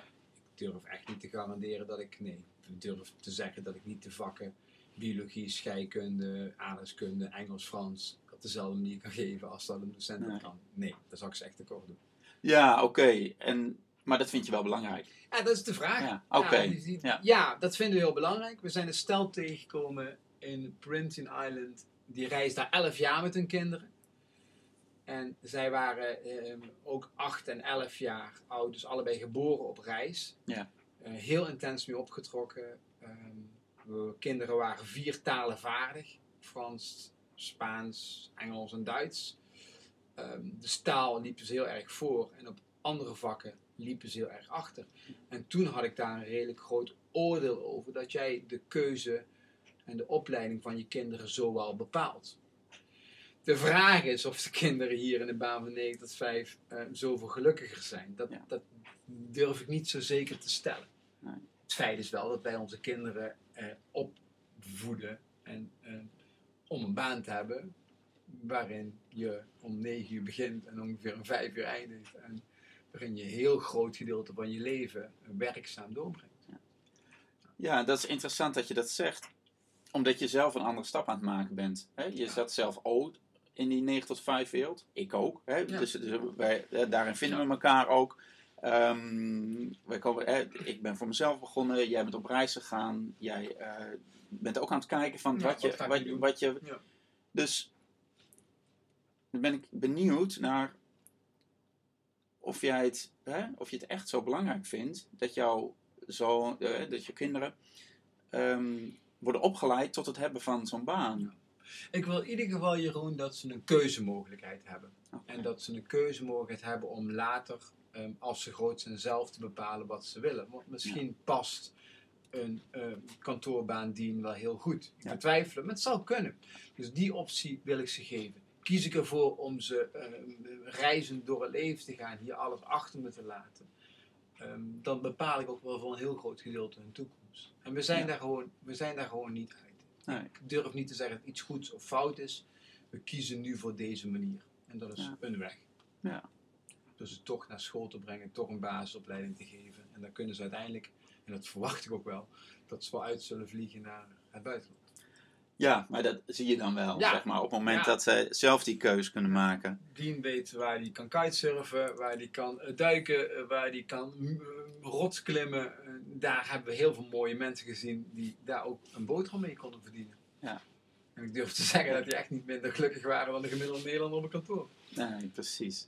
Ik durf echt niet te garanderen dat ik, nee, ik durf te zeggen dat ik niet de vakken biologie, scheikunde, aardrijkskunde, Engels, Frans op dezelfde manier kan geven als dat een docent Nee. kan. Nee, dat zou ik ze echt tekort doen. Ja, oké. En Maar dat vind je wel belangrijk. Ja, dat is de vraag. Ja, oké. die- die- Ja. ja, dat vinden we heel belangrijk. We zijn een stel tegengekomen in Princeton Island. Die reist daar 11 jaar met hun kinderen. En zij waren ehm, ook 8 en 11 jaar oud, dus allebei geboren op reis. Ja. Eh, heel intens mee opgetrokken. Ehm, we kinderen waren vier talen vaardig: Frans, Spaans, Engels en Duits. Ehm, de taal liepen ze heel erg voor en op andere vakken liepen ze heel erg achter. En toen had ik daar een redelijk groot oordeel over dat jij de keuze en de opleiding van je kinderen zo wel bepaalt. De vraag is of de kinderen hier in de baan van 9 tot 5 eh, zoveel gelukkiger zijn. Dat, Ja. dat durf ik niet zo zeker te stellen. Nee. Het feit is wel dat wij onze kinderen eh, opvoeden en, eh, om een baan te hebben waarin je om 9 uur begint en ongeveer om 5 uur eindigt. En waarin je een heel groot gedeelte van je leven werkzaam doorbrengt. Ja, dat is interessant dat je dat zegt. Omdat je zelf een andere stap aan het maken bent. Hè? Je zat zelf in die 9 tot 5 wereld. Ik ook. Hè? Ja. Dus, dus wij, daarin vinden we elkaar ook. Ehm, wij komen, hè, ik ben voor mezelf begonnen. Jij bent op reis gegaan. Jij eh, bent ook aan het kijken van Ja, wat, je, wat wat, je... Ja. Dus dan ben ik benieuwd naar of, jij het, hè, of je het echt zo belangrijk vindt dat, jouw zo, eh, dat je kinderen ehm, worden opgeleid tot het hebben van zo'n baan. Ik wil in ieder geval, Jeroen, dat ze een keuzemogelijkheid hebben. En dat ze een keuzemogelijkheid hebben om later, ehm, als ze groot zijn, zelf te bepalen wat ze willen. Want misschien past een ehm, kantoorbaan dien wel heel goed. Ik Ja. betwijfel het, maar het zal kunnen. Dus die optie wil ik ze geven. Kies ik ervoor om ze ehm, reizend door het leven te gaan, hier alles achter me te laten. dan bepaal ik ook wel voor een heel groot gedeelte hun toekomst. En we zijn, Ja. daar, gewoon, we zijn daar gewoon niet uit. Nee. Ik durf niet te zeggen dat iets goeds of fout is. We kiezen nu voor deze manier. En dat is Ja. een weg. Ja. Dus ze toch naar school te brengen, toch een basisopleiding te geven. En dan kunnen ze uiteindelijk, en dat verwacht ik ook wel, dat ze wel uit zullen vliegen naar het buitenland. Ja, maar dat zie je dan wel, Ja. zeg maar, op het moment Ja. dat zij zelf die keus kunnen maken. Dien weet waar hij kan kitesurfen, waar hij kan eh, duiken, eh, waar hij kan mm, eh, rots klimmen. Eh, Daar hebben we heel veel mooie mensen gezien die daar ook een boterham mee konden verdienen. Ja. En ik durf te zeggen dat die echt niet minder gelukkig waren dan de gemiddelde Nederlander op een kantoor. Nee, precies.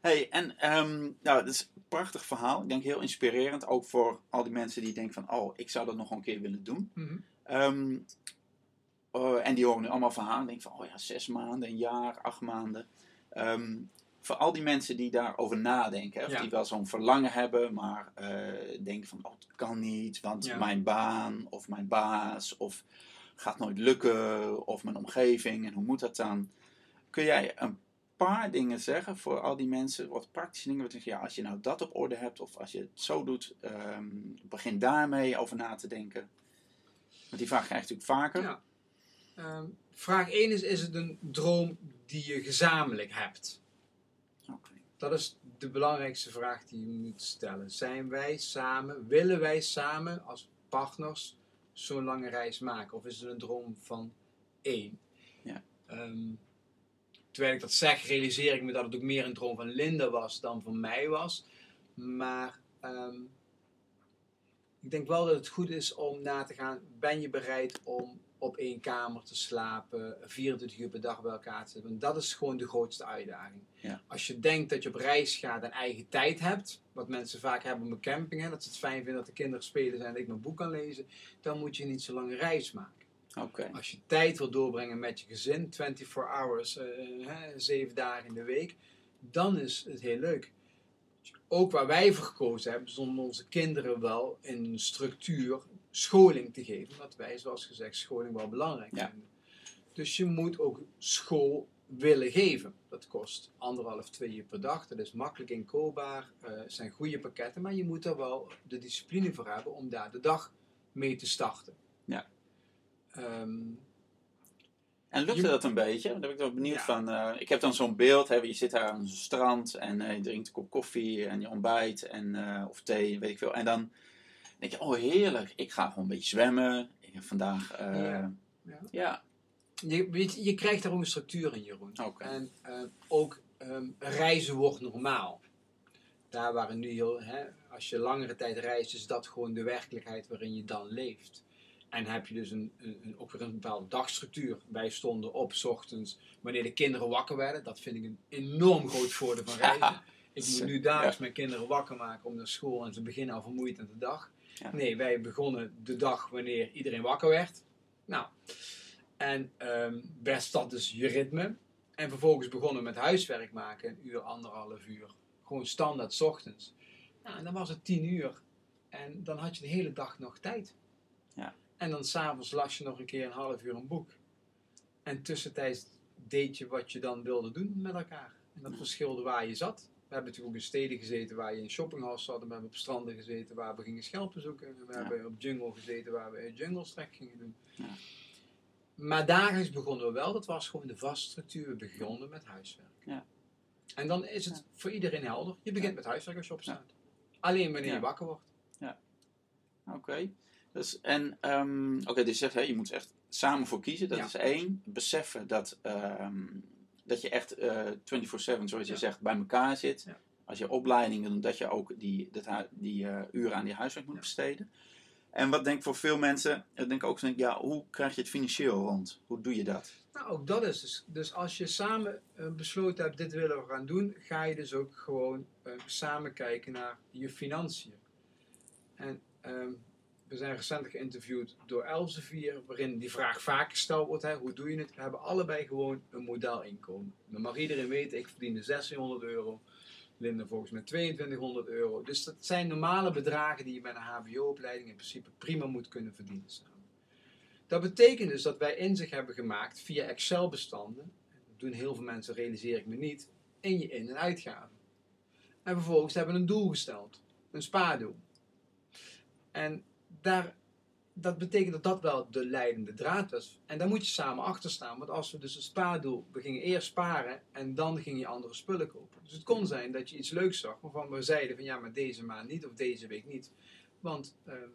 hey, en ehm, nou, dat is een prachtig verhaal. Ik denk heel inspirerend, ook voor al die mensen die denken van, oh, ik zou dat nog een keer willen doen. Ehm, eh, en die horen nu allemaal verhalen. en Denken van, oh ja, zes maanden, een jaar, acht maanden. Ehm, voor al die mensen die daarover nadenken. Hè, of Ja. die wel zo'n verlangen hebben, maar eh, denken van, oh, het kan niet. Want Ja. mijn baan, of mijn baas, of gaat nooit lukken. Of mijn omgeving, en hoe moet dat dan? Kun jij een paar dingen zeggen voor al die mensen? Wat praktische dingen. Wat je, ja, als je nou dat op orde hebt, of als je het zo doet, ehm, begin daarmee over na te denken. Want die vraag krijg je natuurlijk vaker. Ja. Ehm, vraag 1 is: is het een droom die je gezamenlijk hebt? Dat is de belangrijkste vraag die je moet stellen. Zijn wij samen, willen wij samen als partners zo'n lange reis maken? Of is het een droom van één? Ja. Ehm, terwijl ik dat zeg, realiseer ik me dat het ook meer een droom van Linda was dan van mij was. Maar ehm, ik denk wel dat het goed is om na te gaan, ben je bereid om op één kamer te slapen, 24 uur per dag bij elkaar te zitten? Want dat is gewoon de grootste uitdaging. Ja. Als je denkt dat je op reis gaat en eigen tijd hebt, wat mensen vaak hebben op een camping, hè, dat ze het fijn vinden dat de kinderen spelen zijn en ik mijn boek kan lezen, dan moet je niet zo lange reis maken. Als je tijd wil doorbrengen met je gezin, 24 hours, eh, hè, 7 dagen in de week, dan is het heel leuk. Ook waar wij voor gekozen hebben, om onze kinderen wel in een structuur scholing te geven. Omdat wij, zoals gezegd, scholing wel belangrijk Ja. vinden. Dus je moet ook school willen geven. Dat kost anderhalf, twee uur per dag. Dat is makkelijk inkoopbaar. eh zijn goede pakketten. Maar je moet er wel de discipline voor hebben om daar de dag mee te starten. Ja. Ehm, En lukte Je- dat een beetje? Daar ben ik wel benieuwd Ja. van. eh, ik heb dan zo'n beeld, hè, je zit daar aan zo'n strand en eh, je drinkt een kop koffie en je ontbijt en, of thee, weet ik veel. En dan denk je, oh heerlijk, ik ga gewoon een beetje zwemmen. Ik heb vandaag, eh, Ja. ja. Ja. je, je, je krijgt daar ook een structuur in, Jeroen. Oké. En eh, ook ehm, reizen wordt normaal. Daar waar nu heel, hè, als je langere tijd reist, is dat gewoon de werkelijkheid waarin je dan leeft. En heb je dus een, een, een- ook weer een bepaalde dagstructuur. Wij stonden op 's ochtends wanneer de kinderen wakker werden. Dat vind ik een enorm groot voordeel van reizen. Ik moet nu dagelijks mijn kinderen wakker maken om naar school en ze beginnen al vermoeid aan de dag. Ja. Nee, wij begonnen de dag wanneer iedereen wakker werd. Nou, en ehm best dat dus je ritme. En vervolgens begonnen we met huiswerk maken, een uur, anderhalf uur. Gewoon standaard 's ochtends. Nou, en dan was het tien uur. En dan had je de hele dag nog tijd. Ja. En dan s'avonds las je nog een keer een half uur een boek. En tussentijds deed je wat je dan wilde doen met elkaar. En dat verschilde waar je zat. We hebben natuurlijk ook in steden gezeten waar je in shoppinghals zat. En we hebben op stranden gezeten waar we gingen schelpen zoeken. En we Ja. hebben op jungle gezeten waar we jungle trek gingen doen. Ja. Maar dagelijks begonnen we wel. Dat was gewoon de vaste structuur. We begonnen met huiswerk. Ja. En dan is het Ja. voor iedereen helder. Je begint Ja. met huiswerk als je opstaat. Alleen wanneer Ja. je wakker wordt. Oké. Dus, en, ehm, oké, dus je zegt, hè, je moet echt samen voor kiezen. Dat Ja. is één. Beseffen dat, ehm, dat je echt eh 24-7, zoals je zegt, bij elkaar zit. Als je opleidingen doet, dat je ook die, dat, die eh, uren aan die huiswerk moet besteden. En wat denk ik voor veel mensen, ik denk ook, zo, ja, hoe krijg je het financieel rond? Hoe doe je dat? Nou, ook dat is dus. Dus als je samen eh, besloten hebt, dit willen we gaan doen, ga je dus ook gewoon samen kijken naar je financiën. En ehm, we zijn recent geïnterviewd door Elsevier, waarin die vraag vaak gesteld wordt: hè, hoe doe je het? We hebben allebei gewoon een modelinkomen. Dan mag iedereen weten, ik verdiende 1600 euro. Linda volgens mij 2200 euro. Dus dat zijn normale bedragen die je bij een HBO-opleiding in principe prima moet kunnen verdienen samen. Dat betekent dus dat wij inzicht hebben gemaakt via Excel-bestanden. Dat doen heel veel mensen, realiseer ik me niet, in je in- en uitgaven. En vervolgens hebben we een doel gesteld, een spaardoel. En daar, dat betekent dat dat wel de leidende draad was. En daar moet je samen achter staan. Want als we dus een spaardoel, we gingen eerst sparen en dan ging je andere spullen kopen. Dus het kon zijn dat je iets leuks zag waarvan we zeiden van ja, maar deze maand niet of deze week niet. Want ehm,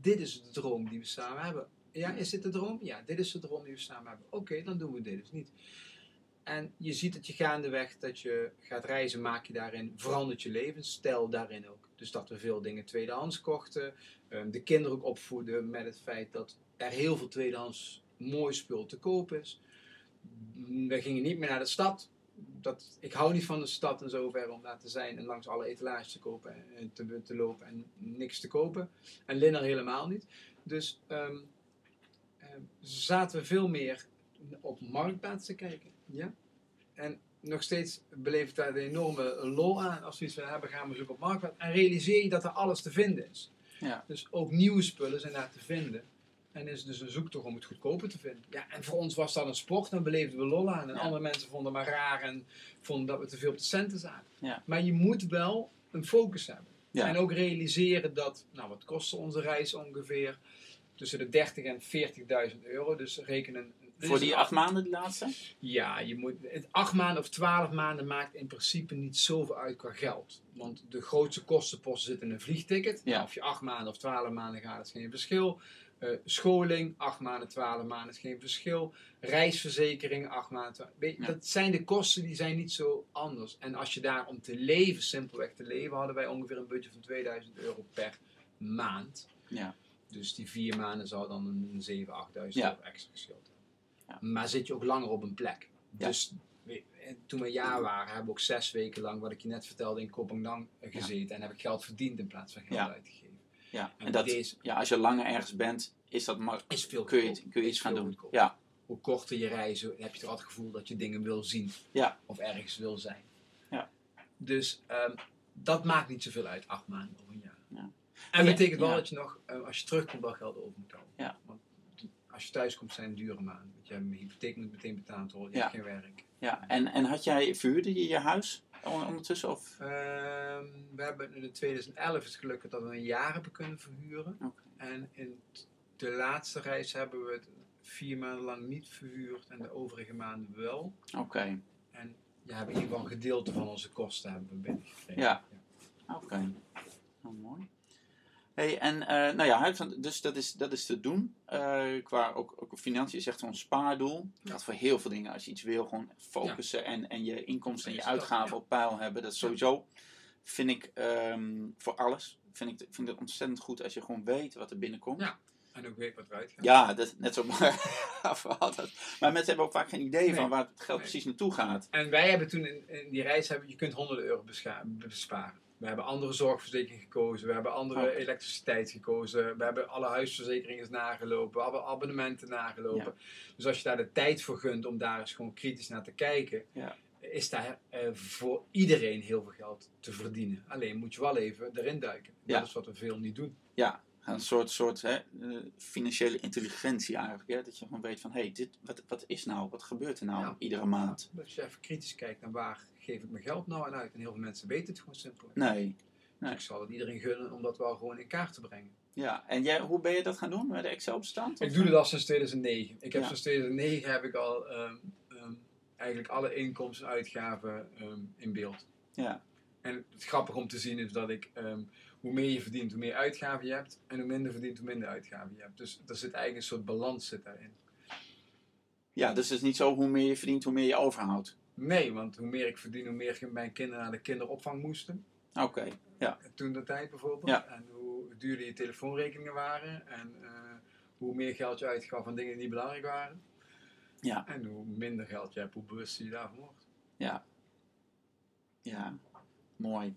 dit is de droom die we samen hebben. Ja, is dit de droom? Ja, dit is de droom die we samen hebben. Oké, dan doen we dit dus niet. En je ziet dat je gaandeweg dat je gaat reizen, maak je daarin, verandert je levensstijl daarin ook. Dus dat we veel dingen tweedehands kochten. ehm, de kinderen ook opvoeden met het feit dat er heel veel tweedehands mooi spul te koop is. We gingen niet meer naar de stad. Dat, ik hou niet van de stad en zover om daar te zijn en langs alle etalages te kopen en te, te lopen en niks te kopen. En Linner helemaal niet. Dus ehm, ehm, zaten we veel meer op marktplaats te kijken. Ja? En nog steeds beleef ik daar een enorme lol aan. Als we iets willen hebben, gaan we zoeken op marktplaats. En realiseer je dat er alles te vinden is. Ja. Dus ook nieuwe spullen zijn daar te vinden. En is dus een zoektocht om het goedkoper te vinden. Ja, en voor ons was dat een sport en beleefden we lol aan. En Ja. andere mensen vonden het maar raar en vonden dat we te veel op de centen zaten. Ja. Maar je moet wel een focus hebben. Ja. En ook realiseren dat, nou wat kostte onze reis ongeveer? tussen de 30 en 40.000 euro. Dus rekenen. Voor die acht maanden, die laatste? ja, je moet, het acht maanden of twaalf maanden maakt in principe niet zoveel uit qua geld. Want de grootste kostenpost zit in een vliegticket. Ja. Nou, of je acht maanden of twaalf maanden gaat, is geen verschil. Eh, scholing, acht maanden, twaalf maanden is geen verschil. Reisverzekering, acht maanden. 12 Weet je, Ja. Dat zijn de kosten die zijn niet zo anders. En als je daar om te leven, simpelweg te leven, hadden wij ongeveer een budget van 2000 euro per maand. Ja. Dus die vier maanden zou dan een 7.000, 8.000 Ja. euro extra hebben. Ja. Maar zit je ook langer op een plek. Ja. Dus en toen we een jaar waren, hebben we ook zes weken lang, wat ik je net vertelde, in Kopenhagen gezeten. En heb ik geld verdiend in plaats van geld uitgegeven. Ja. En En dat, deze- ja, als je langer ergens bent, is dat maar, Is veel kun, je, kun je iets gaan doen. Ja. Hoe korter je reizen, heb je toch altijd het gevoel dat je dingen wil zien. Ja. Of ergens wil zijn. Ja. Dus ehm, dat maakt niet zoveel uit, acht maanden of een jaar. Ja. En Ja, betekent wel ja. dat je nog, eh, als je terugkomt, wel geld over moet houden. Ja. Want als je thuis komt, zijn het dure maanden. Want je hebt een hypotheek moet meteen betaald worden, je Ja. hebt geen werk. ja. En, en had jij, verhuurde je je huis on- ondertussen? Of? Ehm, we hebben in 2011 is gelukkig dat we een jaar hebben kunnen verhuren. En in de laatste reis hebben we het vier maanden lang niet verhuurd en de overige maanden wel. Oké. En ja, hebben in ieder geval een gedeelte van onze kosten hebben we binnengekregen. Ja. Oké. Nou, mooi. Hey, en eh, nou ja, dus dat is, dat is te doen. Eh, qua ook, ook financiën is echt zo'n spaardoel. Dat voor heel veel dingen. Als je iets wil, gewoon focussen en, en je inkomsten en je uitgaven ja. op peil hebben. Dat sowieso, vind ik, ehm, voor alles. Vind ik, vind ik het ontzettend goed als je gewoon weet wat er binnenkomt. Ja. En ook weet wat eruit gaat. Ja, dat net zo verhaal dat. Maar mensen hebben ook vaak geen idee van waar het geld Nee. precies naartoe gaat. En wij hebben toen in, in die reis, hebben, je kunt honderden euro besparen. We hebben andere zorgverzekering gekozen, we hebben andere elektriciteit gekozen, we hebben alle huisverzekeringen nagelopen, alle abonnementen nagelopen. Dus als je daar de tijd voor gunt om daar eens gewoon kritisch naar te kijken, Ja. is daar eh, voor iedereen heel veel geld te verdienen. Alleen moet je wel even erin duiken. Ja. Dat is wat we veel niet doen. Ja, een soort, soort hè, eh, financiële intelligentie eigenlijk. Hè? Dat je gewoon weet van, hé, hey, dit, wat, wat is nou? Wat gebeurt er nou Ja. iedere maand? Dat je even kritisch kijkt naar waar geef ik mijn geld nou aan uit. En heel veel mensen weten het gewoon simpel. Nee. Dus ik zal het iedereen gunnen om dat wel gewoon in kaart te brengen. Ja, en jij, hoe ben je dat gaan doen? Met de Excel-bestand? Ik doe dit al sinds 2009. Ik heb Ja. sinds 2009 heb ik al ehm, ehm, eigenlijk alle inkomsten en uitgaven ehm, in beeld. Ja, En het grappige om te zien is dat ik, hoe meer je verdient, hoe meer uitgaven je hebt. En hoe minder verdient, hoe minder uitgaven je hebt. Dus er zit eigenlijk een soort balans zit daarin. ja, dus het is niet zo hoe meer je verdient, hoe meer je overhoudt. Nee, want hoe meer ik verdien, hoe meer mijn kinderen naar de kinderopvang moesten. Oké, ja. Toen de tijd bijvoorbeeld. Ja. En hoe duurder je telefoonrekeningen waren. En eh, hoe meer geld je uitgaf aan dingen die niet belangrijk waren. Ja. En hoe minder geld je hebt, hoe bewust je daarvan wordt. Ja. Ja, mooi.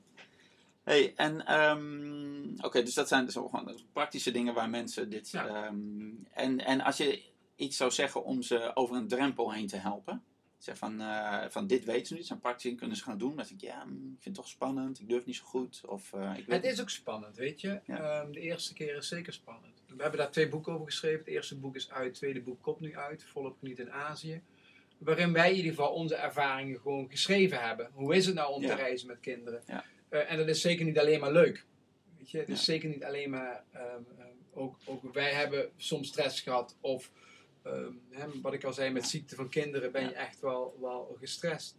Hey, en ehm, oké, dus dat zijn dus gewoon praktische dingen waar mensen dit. Ja. ehm, en, en als je iets zou zeggen om ze over een drempel heen te helpen. Zeg van, eh, van dit weten ze niet, zijn praktische dingen kunnen ze gaan doen. Dan denk ik, ja, mm, ik vind het toch spannend, ik durf niet zo goed. Of, eh, ik weet Het is ook spannend, weet je. Ja. Ehm, de eerste keer is zeker spannend. We hebben daar twee boeken over geschreven. Het eerste boek is uit, het tweede boek komt nu uit. Volop geniet in Azië. Waarin wij in ieder geval onze ervaringen gewoon geschreven hebben. Hoe is het nou om Ja. te reizen met kinderen? Ja. Eh, en dat is zeker niet alleen maar leuk. Weet je, het is zeker niet alleen maar. ehm, ehm, ook, ook wij hebben soms stress gehad. Of ehm, hè, wat ik al zei, met ziekte van kinderen ben je echt wel, wel gestrest.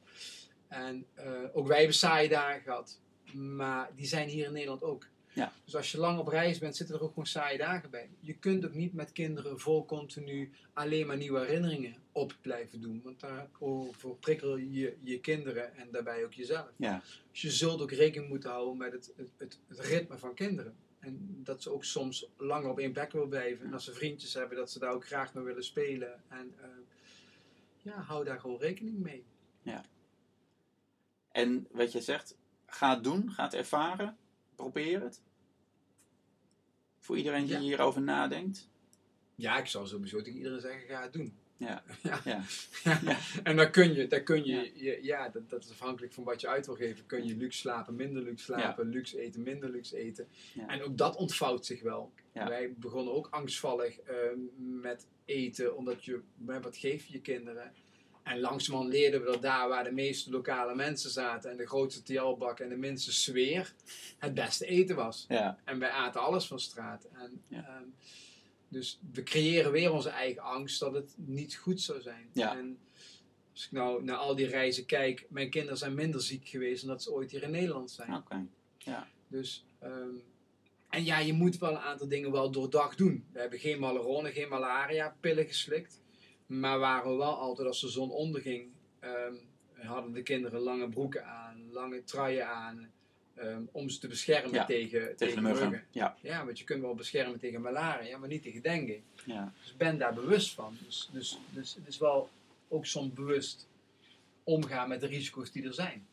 En eh, ook wij hebben saaie dagen gehad. Maar die zijn hier in Nederland ook. Ja. Dus als je lang op reis bent, zitten er ook gewoon saaie dagen bij. Je kunt ook niet met kinderen vol continu alleen maar nieuwe herinneringen op blijven doen. Want daarover prikkel je je kinderen en daarbij ook jezelf. Ja. Dus je zult ook rekening moeten houden met het, het, het, het ritme van kinderen. En dat ze ook soms langer op één plek willen blijven. En als ze vriendjes hebben, dat ze daar ook graag mee willen spelen. En eh, ja, hou daar gewoon rekening mee. En wat je zegt, ga het doen, ga het ervaren, probeer het. Voor iedereen die Ja. hierover nadenkt. Ja, ik zal sowieso tegen iedereen zeggen, ga het doen. Ja. Ja. Ja. Ja. En dan kun je, dan kun je, Ja. ja, dat, dat is afhankelijk van wat je uit wil geven. Kun je luxe slapen, minder luxe slapen, luxe eten, minder luxe eten. En ook dat ontvouwt zich wel. Wij begonnen ook angstvallig eh, met eten, omdat je, wat geef je kinderen? En langzamerhand leerden we dat daar waar de meeste lokale mensen zaten en de grootste TL-bak en de minste sfeer, het beste eten was. Ja. En wij aten alles van straat. En Ja. ehm, Dus we creëren weer onze eigen angst dat het niet goed zou zijn. Ja. En als ik nou naar al die reizen kijk, mijn kinderen zijn minder ziek geweest dan dat ze ooit hier in Nederland zijn. Oké. Dus, ehm, en ja, je moet wel een aantal dingen wel doordacht doen. We hebben geen malarone, geen malaria pillen geslikt. Maar waren we wel altijd, als de zon onderging, ehm, hadden de kinderen lange broeken aan, lange truien aan. ehm, om ze te beschermen Ja, tegen, Tegen de muggen. Ja. Ja, want je kunt wel beschermen tegen malaria, maar niet tegen dengue. ja. Dus ben daar bewust van. Dus, dus, dus het is wel ook soms bewust omgaan met de risico's die er zijn.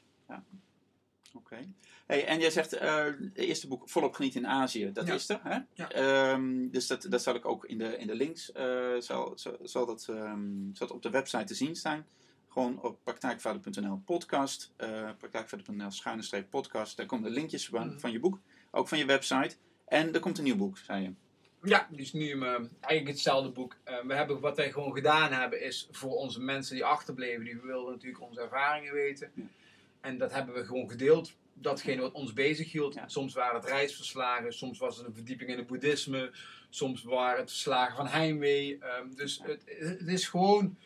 Oké. Hey, en jij zegt, eh het eerste boek Volop Genieten in Azië, dat Ja. is er, hè? Ja. Ehm, dus dat, dat zal ik ook in de, in de links, eh, zal, zal, zal, dat, ehm, zal dat op de website te zien staan. Gewoon op praktijkvader.nl podcast, eh praktijkvader.nl schuine streep podcast. Daar komen de linkjes van, Mhm. van je boek, ook van je website. En er komt een nieuw boek, zei je. Ja, dus nu eh, eigenlijk hetzelfde boek. Eh, we hebben, wat wij gewoon gedaan hebben, is voor onze mensen die achterbleven, die wilden natuurlijk onze ervaringen weten. Ja. En dat hebben we gewoon gedeeld. Datgene wat ons bezig hield. Ja. Soms waren het reisverslagen, soms was het een verdieping in het boeddhisme, soms waren het verslagen van heimwee. Ehm, dus het, het is gewoon,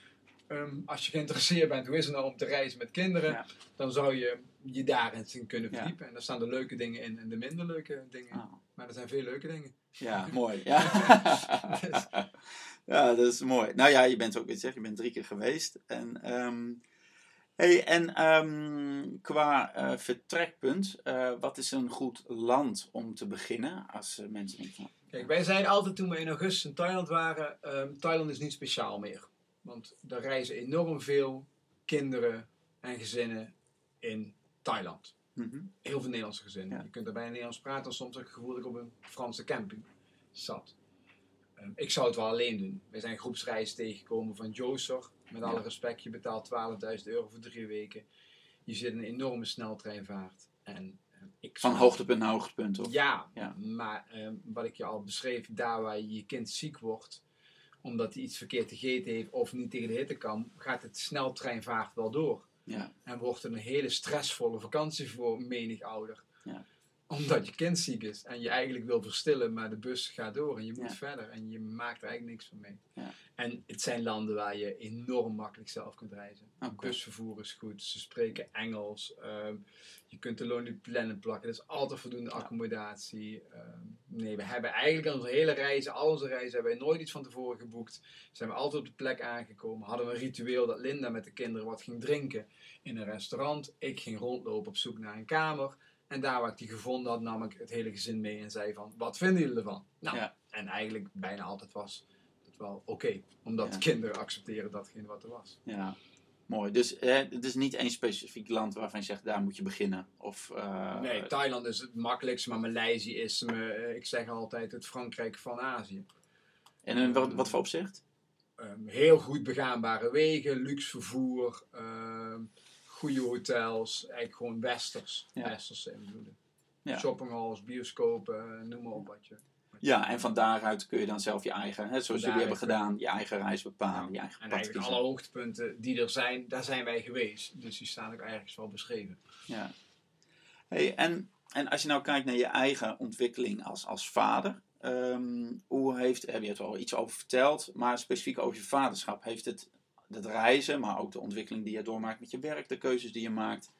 ehm, als je geïnteresseerd bent, hoe is het nou om te reizen met kinderen, Ja. dan zou je je daarin in kunnen verdiepen. En daar staan de leuke dingen in en de minder leuke dingen. Ah. Maar er zijn veel leuke dingen. Ja, mooi. Ja. ja, dat is mooi. Nou ja, je bent ook, weet je, je bent drie keer geweest. En, ehm, hey, en ehm, qua eh, vertrekpunt, eh, wat is een goed land om te beginnen? Als eh, mensen denken van, Kijk, wij zeiden altijd toen we in augustus in Thailand waren, ehm, Thailand is niet speciaal meer. Want er reizen enorm veel kinderen en gezinnen in Thailand. mhm, Heel veel Nederlandse gezinnen. Ja. Je kunt er bijna Nederlands praten, en soms heb ik gevoel dat ik op een Franse camping zat. Ehm, ik zou het wel alleen doen. We zijn groepsreizen tegengekomen van Joser. Met alle respect, je betaalt 12.000 euro voor drie weken. Je zit in een enorme sneltreinvaart. En, ehm, ik van hoogtepunt naar hoogtepunt, toch? ja, Ja. maar ehm, wat ik je al beschreef, daar waar je kind ziek wordt, omdat hij iets verkeerd gegeten heeft of niet tegen de hitte kan, gaat het sneltreinvaart wel door. Ja, En wordt het een hele stressvolle vakantie voor menig ouder. Ja. Omdat je kind ziek is en je eigenlijk wil verstillen, maar de bus gaat door en je moet Ja. verder en je maakt er eigenlijk niks van mee. Ja. En het zijn landen waar je enorm makkelijk zelf kunt reizen. Oké. Busvervoer is goed, ze spreken Engels, ehm, je kunt de Lonely Planet plakken, er is altijd voldoende Ja. accommodatie. Ehm, nee, we hebben eigenlijk aan onze hele reizen, al onze reizen, hebben wij nooit iets van tevoren geboekt. Zijn we altijd op de plek aangekomen. Hadden we een ritueel dat Linda met de kinderen wat ging drinken in een restaurant. Ik ging rondlopen op zoek naar een kamer. En daar waar ik die gevonden had, nam ik het hele gezin mee en zei van, wat vinden jullie ervan? Nou, Ja. en eigenlijk bijna altijd was het wel oké. omdat Ja. kinderen accepteren datgene wat er was. ja. Mooi. Dus eh, het is niet één specifiek land waarvan je zegt, daar moet je beginnen. Of, eh, nee, Thailand is het makkelijkste, maar Maleisië is, me, eh, ik zeg altijd, het Frankrijk van Azië. en in wat, wat voor opzicht? Ehm, heel goed begaanbare wegen, luxe vervoer, ehm, goede hotels, eigenlijk gewoon westers. Ja. Westerse invloeden. Ja. Shoppinghalls, bioscopen, noem maar op wat je. Ja, en van daaruit kun je dan zelf je eigen, hè, zoals jullie hebben gedaan, je eigen reis bepalen, je eigen En eigenlijk alle hoogtepunten die er zijn, daar zijn wij geweest. Dus die staan ook ergens wel beschreven. Ja. Hey, en, en als je nou kijkt naar je eigen ontwikkeling als, als vader, ehm, hoe heeft, heb je het al iets over verteld, maar specifiek over je vaderschap, heeft het, het reizen, maar ook de ontwikkeling die je doormaakt met je werk, de keuzes die je maakt,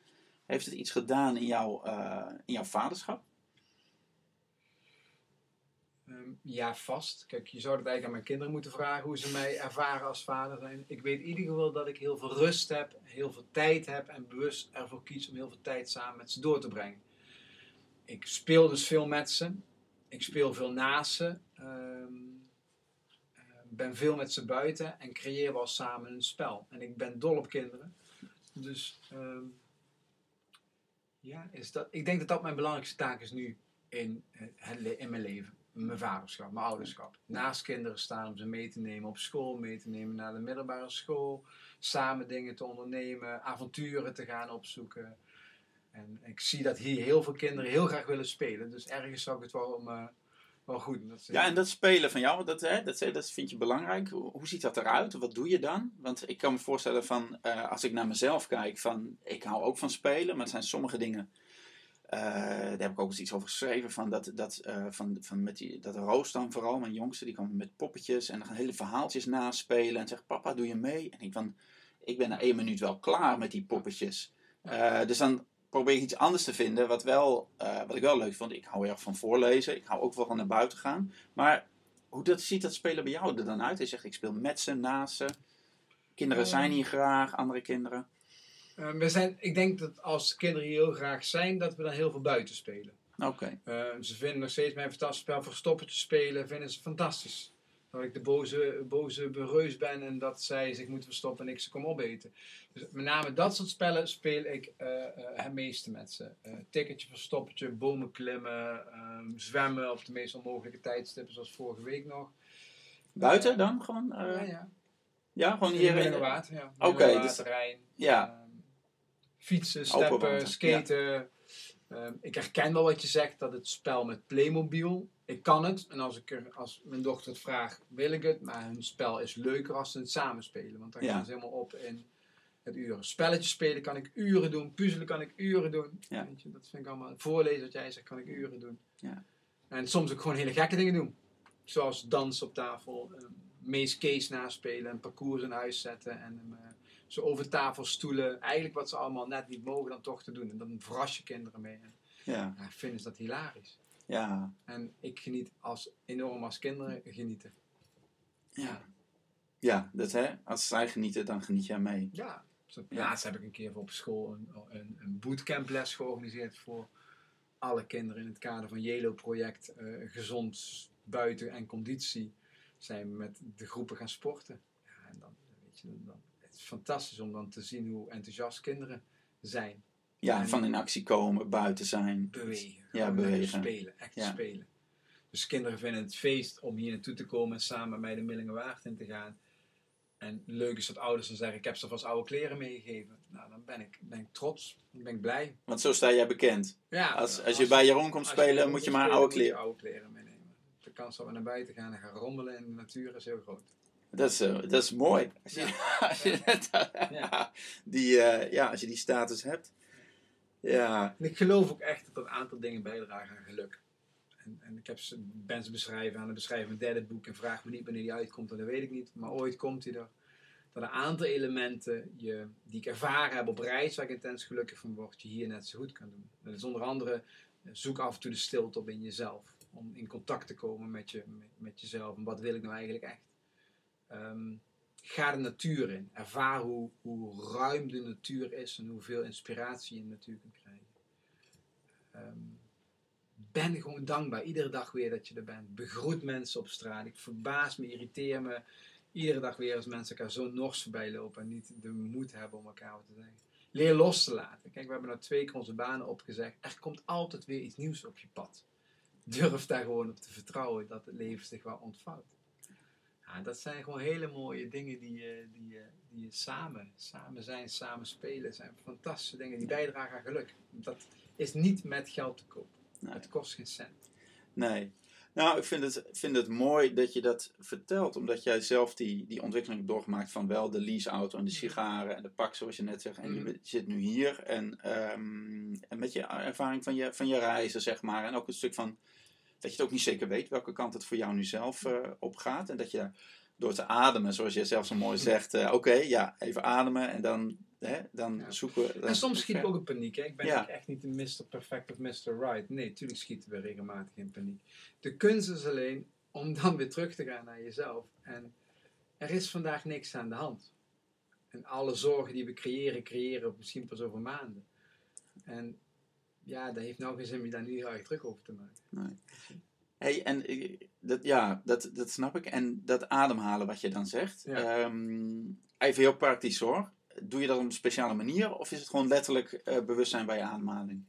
heeft het iets gedaan in, jouw eh, in jouw vaderschap? Ehm, ja, vast. Kijk, je zou het eigenlijk aan mijn kinderen moeten vragen hoe ze mij ervaren als vader zijn. Ik weet in ieder geval dat ik heel veel rust heb, heel veel tijd heb en bewust ervoor kies om heel veel tijd samen met ze door te brengen. Ik speel dus veel met ze. Ik speel veel naast ze. Eh, ben veel met ze buiten en creëer wel samen een spel. En ik ben dol op kinderen. Dus ehm, ja, is dat, ik denk dat dat mijn belangrijkste taak is nu in, eh, in mijn leven. Mijn vaderschap, mijn ouderschap. Naast kinderen staan om ze mee te nemen op school, mee te nemen naar de middelbare school. Samen dingen te ondernemen, avonturen te gaan opzoeken. En ik zie dat hier heel veel kinderen heel graag willen spelen. Dus ergens zou ik het wel, eh, wel goed. Dat Ja, en dat spelen van jou, dat, hè, dat, dat vind je belangrijk. Hoe, ziet dat eruit? Wat doe je dan? Want ik kan me voorstellen van, eh, als ik naar mezelf kijk, van, ik hou ook van spelen, maar er zijn sommige dingen Eh, daar heb ik ook eens iets over geschreven. Van dat, dat, eh, van, van met die, dat Roos dan vooral, mijn jongste, die kwam met poppetjes en dan gaan hele verhaaltjes naspelen. En zegt, papa, doe je mee? En ik van, ik ben na één minuut wel klaar met die poppetjes. Dus dan probeer ik iets anders te vinden, wat, wel, eh, wat ik wel leuk vond. Ik hou erg van voorlezen. Ik hou ook wel van naar buiten gaan. Maar hoe dat, ziet dat spelen bij jou er dan uit? Hij zegt, ik speel met ze, naast ze. Kinderen Eh. zijn hier graag, andere kinderen. Eh, we zijn, ik denk dat als kinderen hier heel graag zijn, dat we dan heel veel buiten spelen. Oké, ze vinden nog steeds mijn fantastisch spel verstoppertje spelen, vinden ze fantastisch. Dat ik de boze, boze bereus ben en dat zij zich moeten verstoppen en ik ze kom opeten. Dus met name dat soort spellen speel ik eh, eh, het meeste met ze. Eh tikketje, verstoppertje, bomen klimmen, ehm, zwemmen op de meest onmogelijke tijdstippen zoals vorige week nog. buiten dan gewoon? ja, ja. ja, gewoon Hier in in water, ja. Oké, Middelwater, dus-. Ja, Ehm, fietsen, steppen, skaten. Ehm, ik herken wel wat je zegt, dat het spel met Playmobil, ik kan het. En als, ik er, als mijn dochter het vraagt, wil ik het. Maar hun spel is leuker als ze het samen spelen. Want dan Ja. gaan ze helemaal op in het uren. Spelletjes spelen kan ik uren doen. Puzzelen kan ik uren doen. Ja. Weet je, dat vind ik allemaal. Voorlezen wat jij zegt, kan ik uren doen. Ja. En soms ook gewoon hele gekke dingen doen. Zoals dansen op tafel, um, Maze Case naspelen, een parcours in huis zetten en hem eh, zo over tafel stoelen. Eigenlijk wat ze allemaal net niet mogen dan toch te doen. En dan verras je kinderen mee. En ja, ja, vinden ze dat hilarisch. ja, En ik geniet als, enorm als kinderen genieten. ja. Ja, dat hè, als zij genieten, dan geniet jij mee. Ja. Laatst heb ik een keer op school een, een, een bootcamples georganiseerd voor alle kinderen in het kader van JELO-project eh, Gezond Buiten en Conditie. Zijn we met de groepen gaan sporten. Ja, en dan, weet je, dan, fantastisch om dan te zien hoe enthousiast kinderen zijn. Ja, En- van in actie komen, buiten zijn. Bewegen. Ja, bewegen. Spelen, echt Ja. spelen. Dus kinderen vinden het feest om hier naartoe te komen en samen met mij de Millingenwaard in te gaan. En leuk is dat ouders dan zeggen, ik heb ze vast oude kleren meegegeven. Nou, dan ben ik, ben ik trots, dan ben ik blij. Want zo sta jij bekend. Ja, Als, als je bij Jeroen komt als je spelen, moet je maar oude moet je kleren. oude kleren meenemen. De kans dat we naar buiten gaan en gaan rommelen in de natuur is heel groot. Dat is, eh, dat is mooi. Als je, als je, Ja. die, eh, ja, als je die status hebt. Ja, En ik geloof ook echt dat een aantal dingen bijdragen aan geluk. En, en ik heb ze, ben ze beschrijven aan het beschrijven van derde boek en vraag me niet wanneer die uitkomt, en dat weet ik niet. Maar ooit komt hij er. Dat een aantal elementen je, die ik ervaren heb op reis, waar ik intens gelukkig van word, je hier net zo goed kan doen. Dat is onder andere, eh, zoek af en toe de stilte op in jezelf. Om in contact te komen met, je, met, met jezelf. En wat wil ik nou eigenlijk echt? Ehm, ga de natuur in. Ervaar hoe, hoe ruim de natuur is en hoeveel inspiratie je in de natuur kunt krijgen. Ehm, ben gewoon dankbaar, iedere dag weer dat je er bent. Begroet mensen op straat. Ik verbaas me, irriteer me. Iedere dag weer als mensen elkaar zo nors voorbij lopen en niet de moed hebben om elkaar wat te zeggen. Leer los te laten. Kijk, we hebben nou twee keer onze banen opgezegd. Er komt altijd weer iets nieuws op je pad. Durf daar gewoon op te vertrouwen dat het leven zich wel ontvouwt. Ja, dat zijn gewoon hele mooie dingen die je, die je, die je samen, samen zijn, samen spelen. zijn fantastische dingen die bijdragen aan geluk. Dat is niet met geld te kopen. Nee. Het kost geen cent. nee. Nou, ik vind het, vind het mooi dat je dat vertelt. Omdat jij zelf die, die ontwikkeling hebt doorgemaakt van wel de leaseauto en de sigaren en de pak, zoals je net zegt. En je bent- zit nu hier. En, ehm, en met je ervaring van je, van je reizen, zeg maar. En ook een stuk van dat je het ook niet zeker weet welke kant het voor jou nu zelf eh, op gaat. En dat je door te ademen, zoals je zelf zo mooi zegt. eh, Oké, ja, even ademen en dan, hè, dan Ja. zoeken we. dan- En soms schiet ik ook in paniek. Hè? Ik ben Ja. echt niet een Mr. Perfect of Mr. Right. Nee, natuurlijk schieten we regelmatig in paniek. De kunst is alleen om dan weer terug te gaan naar jezelf. En er is vandaag niks aan de hand. En alle zorgen die we creëren, creëren we misschien pas over maanden. En ja, dat heeft nou geen zin om je daar nu heel erg druk over te maken. Nee. Hey, en eh, dat, ja, dat, dat snap ik. En dat ademhalen wat je dan zegt. Ja. ehm, even heel praktisch hoor. Doe je dat op een speciale manier of is het gewoon letterlijk eh, bewustzijn bij je ademhaling?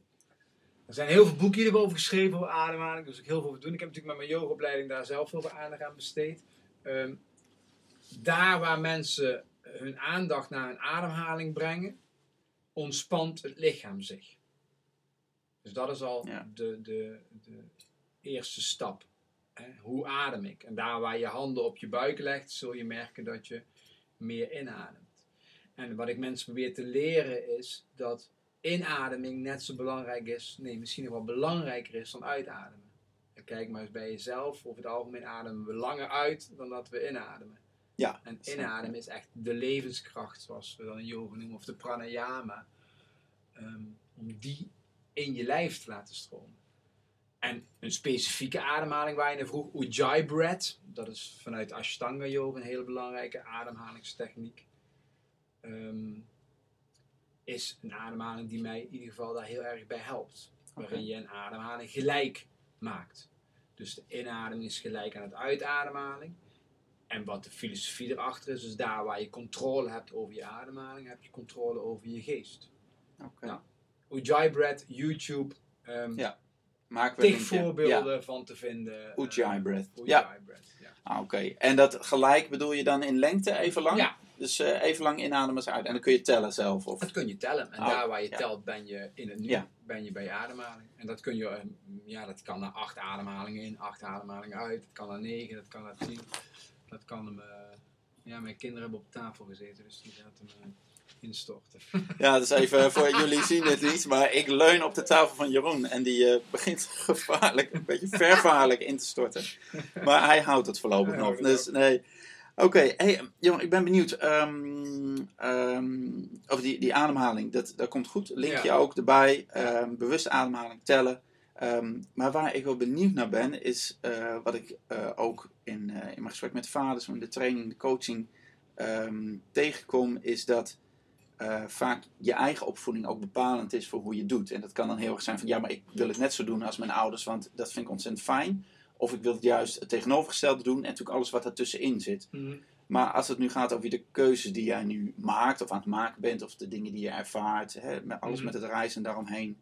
Er zijn heel veel boeken hierover over geschreven over ademhaling, dus ik heel veel over doen. Ik heb natuurlijk met mijn yogaopleiding daar zelf heel veel aandacht aan besteed. Ehm, daar waar mensen hun aandacht naar hun ademhaling brengen, ontspant het lichaam zich. Dus dat is al Ja. de, de, de eerste stap. Hè? Hoe adem ik? En daar waar je handen op je buik legt, zul je merken dat je meer inademt. En wat ik mensen probeer te leren is dat inademing net zo belangrijk is, nee, misschien nog wel belangrijker is dan uitademen. En kijk maar eens bij jezelf, over het algemeen ademen we langer uit dan dat we inademen. Ja. En inademen is echt de levenskracht, zoals we dan in yoga noemen, of de pranayama. ehm, om die in je lijf te laten stromen. En een specifieke ademhaling waar je naar vroeg, Ujjayi Breath, dat is vanuit Ashtanga Yoga een hele belangrijke ademhalingstechniek. Ehm, is een ademhaling die mij in ieder geval daar heel erg bij helpt. Waarin je een ademhaling gelijk maakt. Dus de inademing is gelijk aan het uitademhaling. En wat de filosofie erachter is, dus daar waar je controle hebt over je ademhaling, heb je controle over je geest. Ja. Ujjayi Breath, YouTube, ehm Ja, we tig voorbeelden van te vinden. Ujjayi eh, Breath. Ujjayi Breath, ja. Ah, Oké. En dat gelijk bedoel je dan in lengte even lang? Ja, Dus eh, even lang inademen eens uit. En dan kun je tellen zelf. Of... dat kun je tellen. En Oh, daar waar je ja. telt, ben je in het nu. Ja. Ben je bij je ademhaling. En dat kun je, eh, ja, dat kan naar acht ademhalingen in, acht ademhalingen uit. Dat kan naar negen, dat kan naar tien. Dat kan hem, eh, ja, mijn kinderen hebben op tafel gezeten, dus die hem eh, instorten. Ja, dus even voor jullie zien het niet. Maar ik leun op de tafel van Jeroen. En die eh, begint gevaarlijk, een beetje vervaarlijk in te storten. Maar hij houdt het voorlopig nog. Dus nee. Oké, hey, Jeroen, ik ben benieuwd. over die, die ademhaling, dat, dat komt goed. Linkje Ja. ook erbij. Ja. Ehm, bewuste ademhaling tellen. Maar waar ik wel benieuwd naar ben, is eh, wat ik eh, ook in, in mijn gesprek met vaders, in de training, de coaching tegenkom, is dat eh, vaak je eigen opvoeding ook bepalend is voor hoe je doet. En dat kan dan heel erg zijn van ja, maar ik wil het net zo doen als mijn ouders, want dat vind ik ontzettend fijn. Of ik wil het juist het tegenovergestelde doen en natuurlijk alles wat ertussenin zit. Maar als het nu gaat over de keuzes die jij nu maakt of aan het maken bent, of de dingen die je ervaart, hè, met alles Mhm. met het reizen daaromheen.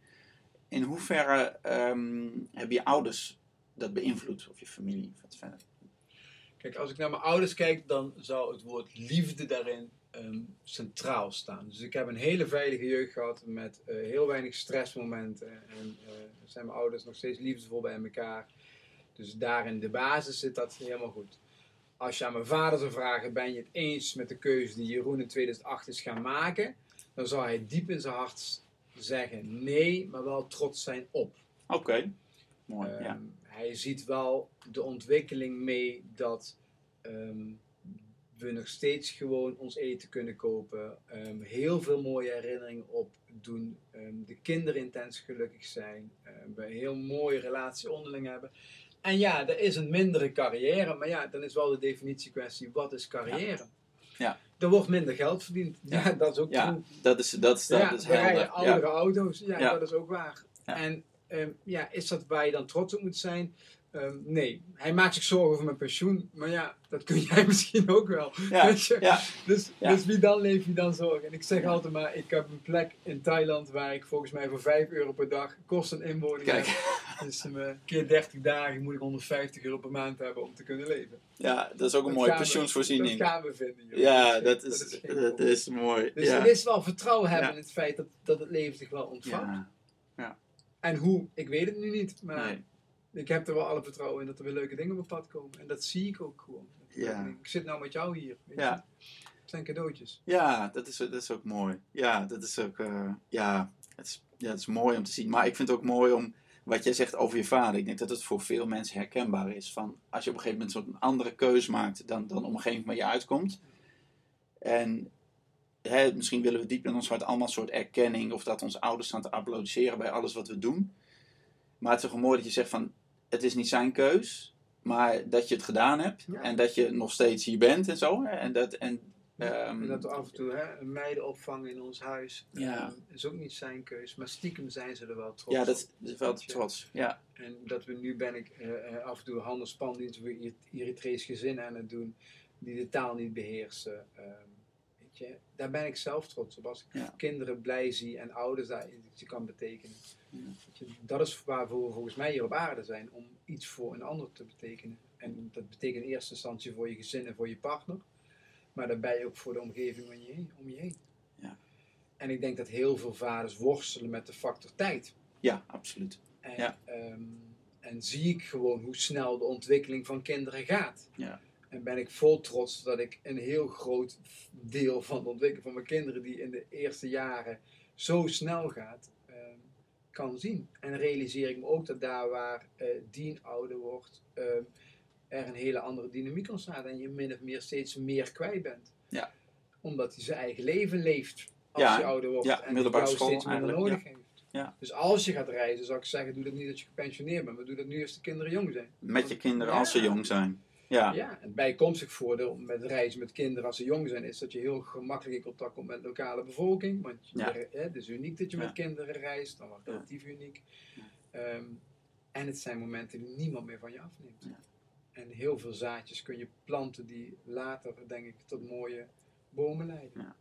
In hoeverre ehm, hebben je ouders dat beïnvloed? Of je familie? Wat verder? Kijk, als ik naar mijn ouders kijk, dan zou het woord liefde daarin ehm, centraal staan. Dus ik heb een hele veilige jeugd gehad met eh, heel weinig stressmomenten. En eh, zijn mijn ouders nog steeds liefdevol bij elkaar. Dus daar in de basis zit dat helemaal goed. Als je aan mijn vader zou vragen, ben je het eens met de keuze die Jeroen in 2008 is gaan maken? Dan zou hij diep in zijn hart zeggen nee, maar wel trots zijn op. Oké, mooi. Ehm, ja. Hij ziet wel de ontwikkeling mee dat ehm, we nog steeds gewoon ons eten kunnen kopen. ehm, heel veel mooie herinneringen opdoen. ehm, de kinderen intens gelukkig zijn. we een heel mooie relatie onderling hebben. En ja, er is een mindere carrière. Maar ja, dan is wel de definitiekwestie. Wat is carrière? Ja. Er wordt minder geld verdiend. Ja, dat is ook Ja, true. dat is, dat is, dat Ja, is rijden helder. oudere auto's. Ja, dat is ook waar. En ehm, ja, is dat waar je dan trots op moet zijn? Ehm, nee. Hij maakt zich zorgen over mijn pensioen. Maar ja, dat kun jij misschien ook wel. Ja, Weet je? ja, Dus, Ja. dus wie dan leeft, wie dan zorgen. En ik zeg altijd maar, ik heb een plek in Thailand waar ik volgens mij voor 5 euro per dag kost een inwoning Kijk. heb. Dus een keer 30 dagen moet ik 150 euro per maand hebben om te kunnen leven. ja, dat is ook een Dat mooie we- pensioensvoorziening. Dat gaan we vinden. joh. Ja, dat is, dat is mooi. Dus er is wel vertrouwen hebben in het feit dat, dat het leven zich wel ontvangt. ja. En hoe, ik weet het nu niet. Maar Nee. ik heb er wel alle vertrouwen in dat er weer leuke dingen op het pad komen. En dat zie ik ook gewoon. Ja. Ik zit nou met jou hier. Weet Ja. je? Het zijn cadeautjes. Ja, dat is, dat is ook mooi. Ja, dat is ook eh, ja, het is, ja, het is mooi om te zien. Maar ik vind het ook mooi om wat jij zegt over je vader. Ik denk dat het voor veel mensen herkenbaar is. Van als je op een gegeven moment zo'n andere keuze maakt dan, dan op een gegeven moment je uitkomt. En hè, misschien willen we diep in ons hart allemaal een soort erkenning. Of dat onze ouders staan te applaudisseren bij alles wat we doen. Maar het is toch mooi dat je zegt van het is niet zijn keus. Maar dat je het gedaan hebt. Ja. En dat je nog steeds hier bent en zo. En dat, en, ehm, en dat we af en toe hè, meiden opvangen in ons huis. Ja. eh, is ook niet zijn keus. Maar stiekem zijn ze er wel trots Ja, dat op. is, dat is wel trots. Ja, En dat we nu ben ik eh, eh, af en toe handelspandienst voor Eritrees gezinnen aan het doen. Die de taal niet beheersen. Ehm, je, daar ben ik zelf trots op. Als ik Ja. kinderen blij zie en ouders daar iets kan betekenen. Ja. Weet je, dat is waarvoor we volgens mij hier op aarde zijn. Om iets voor een ander te betekenen. En dat betekent in eerste instantie voor je gezin en voor je partner. Maar daarbij ook voor de omgeving om je heen. Om je heen. Ja. En ik denk dat heel veel vaders worstelen met de factor tijd. ja absoluut. En, Ja. ehm, en zie ik gewoon hoe snel de ontwikkeling van kinderen gaat. Ja. En ben ik vol trots dat ik een heel groot deel van de ontwikkeling van mijn kinderen, die in de eerste jaren zo snel gaat, ehm, kan zien. En realiseer ik me ook dat daar waar Dien ouder wordt, ehm, er een hele andere dynamiek ontstaat en je min of meer steeds meer kwijt bent. Ja. Omdat hij zijn eigen leven leeft als Ja, je ouder wordt ja, en het jou school steeds minder eigenlijk, nodig heeft. Ja. Dus als je gaat reizen, zou ik zeggen, doe dat niet als je gepensioneerd bent, maar doe dat nu als de kinderen jong zijn. Met je kinderen als ze jong zijn. Ja, Ja, en bijkomstig voordeel met reizen met kinderen als ze jong zijn, is dat je heel gemakkelijk in contact komt met de lokale bevolking. Want je- hè, het is uniek dat je Ja. met kinderen reist, dan wordt relatief uniek. Ehm, en het zijn momenten die niemand meer van je afneemt. En heel veel zaadjes kun je planten die later, denk ik, tot mooie bomen leiden.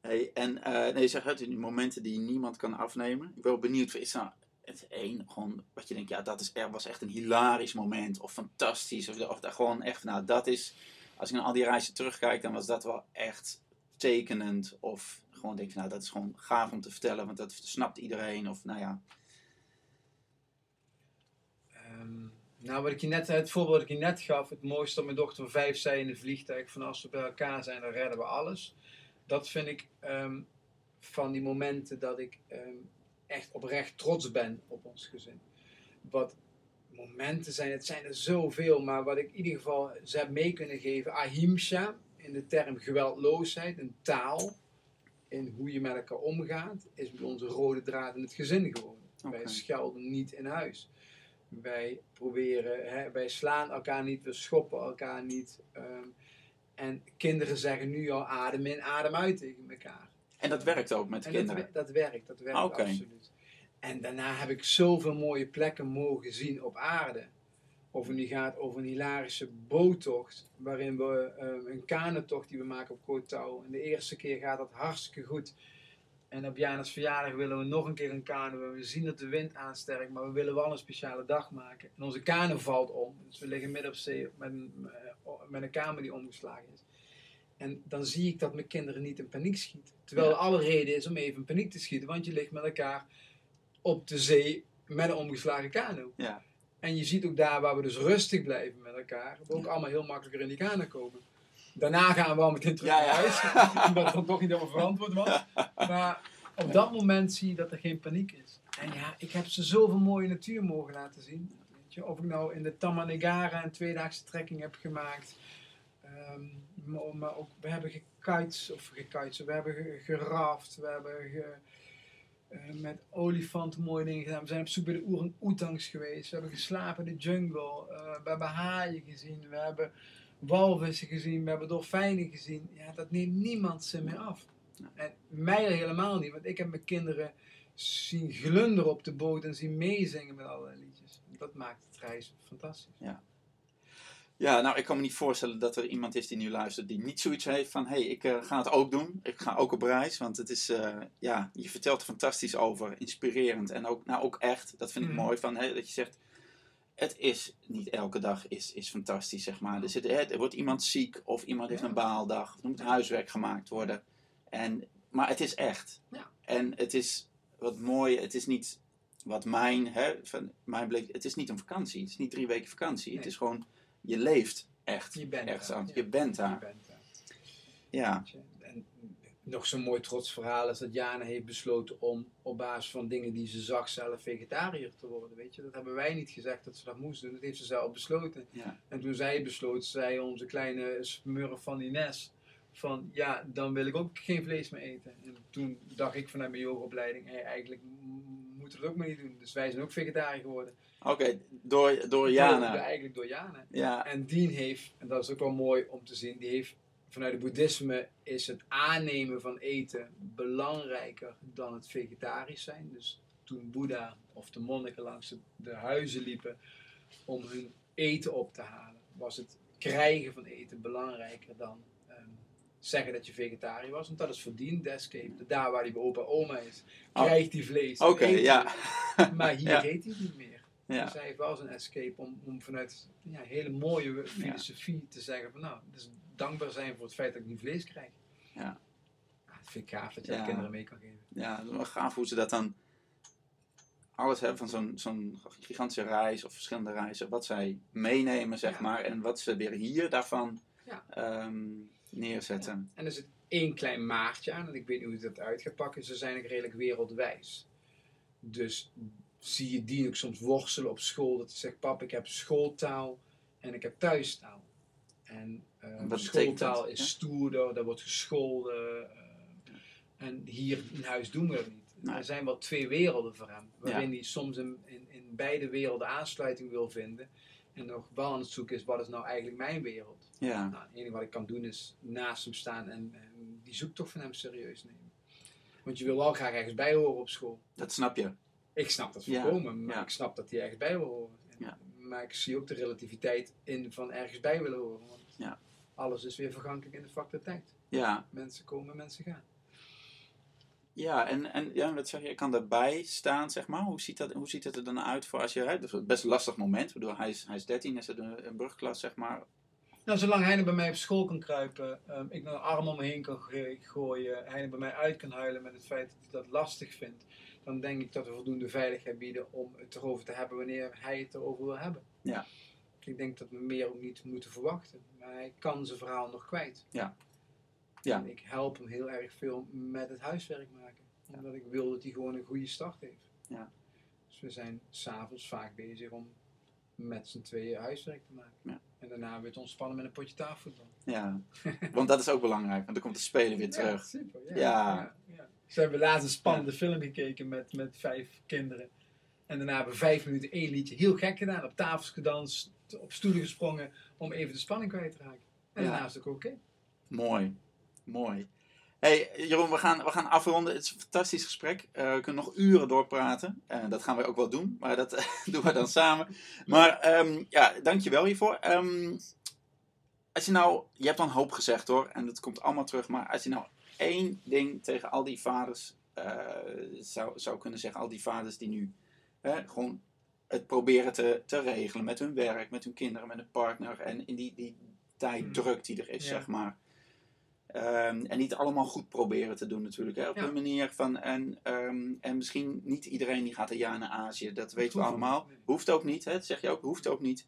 Hey, en eh, nee, zeg het, die momenten die niemand kan afnemen. Ik ben wel benieuwd, is nou het één gewoon wat je denkt, ja, dat is, er was echt een hilarisch moment of fantastisch. Of, of dat gewoon echt, nou, dat is, als ik naar al die reizen terugkijk, dan was dat wel echt tekenend. Of gewoon denk je, nou, dat is gewoon gaaf om te vertellen, want dat snapt iedereen. Of nou ja, Ehm, nou, wat ik je net, het voorbeeld dat ik je net gaf, het mooiste dat mijn dochter van vijf zei in een vliegtuig, van als we bij elkaar zijn, dan redden we alles. Dat vind ik ehm, van die momenten dat ik ehm, echt oprecht trots ben op ons gezin. Wat momenten zijn, het zijn er zoveel, maar wat ik in ieder geval ze heb mee kunnen geven, ahimsa, in de term geweldloosheid, een taal, in hoe je met elkaar omgaat, is bij onze rode draad in het gezin geworden. Wij schelden niet in huis. Wij proberen, hè, wij slaan elkaar niet, we schoppen elkaar niet. ehm, en kinderen zeggen nu al adem in, adem uit tegen elkaar. En dat werkt ook met de En kinderen. dat werkt, dat werkt Oké. absoluut. En daarna heb ik zoveel mooie plekken mogen zien op aarde. Of het nu gaat over een hilarische boottocht, waarin we ehm, een kanentocht die we maken op Kootouw. En de eerste keer gaat dat hartstikke goed. En op Janus verjaardag willen we nog een keer een kano. We zien dat de wind aansterkt, maar we willen wel een speciale dag maken. En onze kano valt om. Dus we liggen midden op zee met een, eh, met een kamer die omgeslagen is. En dan zie ik dat mijn kinderen niet in paniek schieten. Terwijl er alle reden is om even in paniek te schieten. Want je ligt met elkaar op de zee met een omgeslagen kano. Ja. En je ziet ook daar waar we dus rustig blijven met elkaar. We ook allemaal heel makkelijker in die kano komen. Daarna gaan we al meteen terug Ja, naar huis. omdat het dan toch niet helemaal verantwoord was. Maar op dat moment zie je dat er geen paniek is. En ja, ik heb ze zoveel mooie natuur mogen laten zien. Weet je, of ik nou in de Tamanegara een tweedaagse trekking heb gemaakt. Ehm, maar, ook, we hebben gekite's, of gekite's, we hebben ge- geraft, we hebben ge- eh, met olifanten mooie dingen gedaan. We zijn op zoek bij de orang-oetangs geweest. We hebben geslapen in de jungle. Eh, we hebben haaien gezien. We hebben walvissen gezien. We hebben dolfijnen gezien. Ja, dat neemt niemand ze meer af. En mij helemaal niet. Want ik heb mijn kinderen zien glunderen op de boot en zien meezingen met allerlei liedjes. Dat maakt het reizen fantastisch. Ja, nou, ik kan me niet voorstellen dat er iemand is die nu luistert die niet zoiets heeft van: hé, hey, ik eh, ga het ook doen. Ik ga ook op reis. Want het is, eh, ja, je vertelt er fantastisch over, inspirerend en ook, nou, ook echt. Dat vind ik Mhm. mooi van hè, dat je zegt: het is niet elke dag is, is fantastisch, zeg maar. Er, zit, hè, er wordt iemand ziek of iemand heeft Ja. een baaldag, er moet huiswerk gemaakt worden. En, maar het is echt. Ja. En het is wat mooi, het is niet wat mijn, hè, van mijn blik, het is niet een vakantie. Het is niet drie weken vakantie. Het is gewoon, je leeft echt Je bent ergens aan. ja. Je bent Je daar. bent daar. Ja. En nog zo'n mooi trots verhaal is dat Jana heeft besloten om op basis van dingen die ze zag zelf vegetariër te worden. Weet je? Dat hebben wij niet gezegd dat ze dat moest doen. Dat heeft ze zelf besloten. ja, En toen zij besloot, zei onze kleine smurf van Ines van ja, dan wil ik ook geen vlees meer eten. En toen dacht ik vanuit mijn yogaopleiding, hey, eigenlijk moeten we dat ook maar niet doen. Dus wij zijn ook vegetariër geworden. Oké, door, door Door- Jana. eigenlijk door Jana. Ja, En Dien heeft, en dat is ook wel mooi om te zien, die heeft vanuit het boeddhisme is het aannemen van eten belangrijker dan het vegetarisch zijn. Dus toen Boeddha of de monniken langs de, de huizen liepen om hun eten op te halen, was het krijgen van eten belangrijker dan ehm, zeggen dat je vegetariër was. Want dat is verdiend, de. Daar waar hij bij opa en oma is, Oh. krijgt hij vlees. oké, ja. Maar hier Ja. eet hij niet meer. Ja. Dus heeft wel zijn escape om, om vanuit ja, hele mooie filosofie te zeggen van nou, dus dankbaar zijn voor het feit dat ik niet vlees krijg. Ja. dat vind ik gaaf dat je Ja. dat kinderen mee kan geven. Ja, het is wel gaaf hoe ze dat dan alles hebben van zo'n zo'n gigantische reis of verschillende reizen, wat zij meenemen, zeg Ja. maar, en wat ze weer hier daarvan Ja. ehm, neerzetten. En dus het één klein maatje aan. En ik weet niet hoe dat uit gaat pakken. Ze zijn ook redelijk wereldwijs. Dus zie je die ook soms worstelen op school. Dat ze zegt, pap, ik heb schooltaal en ik heb thuistaal. En uh, betekent schooltaal dat? is Ja? stoerder, daar wordt gescholden. eh, en hier in huis doen we dat niet. Nee. Er zijn wel twee werelden voor hem. Waarin Ja. hij soms in, in, in beide werelden aansluiting wil vinden. En nog wel aan het zoeken is, wat is nou eigenlijk mijn wereld? Ja, Nou, het enige wat ik kan doen is naast hem staan en, en die zoektocht van hem serieus nemen. Want je wil wel graag ergens bij horen op school. dat snap je. Ik snap dat voorkomen, maar ik snap dat hij ergens bij wil horen. En-. Maar ik zie ook de relativiteit in van ergens bij willen horen. Want alles is weer vergankelijk in de factor tijd. Ja, Mensen komen, mensen gaan. ja en, en ja, wat zeg je, ik kan daarbij staan, zeg maar. Hoe ziet, dat, hoe ziet het er dan uit voor als je, hè, dat is best een lastig moment. Ik bedoel, hij is, hij is 13, is het een, een brugklas, zeg maar. Nou, zolang hij er bij mij op school kan kruipen, ehm, ik een arm om me heen kan go- gooien, hij er bij mij uit kan huilen met het feit dat hij dat lastig vindt, dan denk ik dat we voldoende veiligheid bieden om het erover te hebben wanneer hij het erover wil hebben. Ja. Ik denk dat we meer ook niet moeten verwachten, maar hij kan zijn verhaal nog kwijt. Ja. Ja. En ik help hem heel erg veel met het huiswerk maken, omdat ik wil dat hij gewoon een goede start heeft. Ja. Dus we zijn s'avonds vaak bezig om met z'n tweeën huiswerk te maken. Ja. En daarna weer te ontspannen met een potje tafelvoetbal. Ja, want dat is ook belangrijk, want dan komt de speler weer Ja, terug. super. Ja. Ja. Ze hebben laatst een spannende film gekeken met, met vijf kinderen. En daarna hebben we vijf minuten één liedje heel gek gedaan. Op tafels gedanst, op stoelen gesprongen. Om even de spanning kwijt te raken. En daarna is het ook oké. Mooi, mooi. hey, Jeroen, we gaan, we gaan afronden. Het is een fantastisch gesprek. Eh, we kunnen nog uren doorpraten. Eh, dat gaan we ook wel doen, maar dat doen we dan samen. Maar ehm, ja, dankjewel hiervoor. Ehm, als je nou, je hebt dan hoop gezegd hoor, en dat komt allemaal terug. Maar als je nou één ding tegen al die vaders eh, zou, zou kunnen zeggen, al die vaders die nu gewoon het proberen te, te regelen met hun werk, met hun kinderen, met hun partner. En in die, die tijddruk die er is, Ja. zeg maar. Ehm, en niet allemaal goed proberen te doen natuurlijk. Hè, op Ja. een manier van, en, ehm, en misschien niet iedereen die gaat een jaar naar Azië. Dat weten we allemaal. Hoeft ook niet, hè, dat zeg je ook. Hoeft ook niet.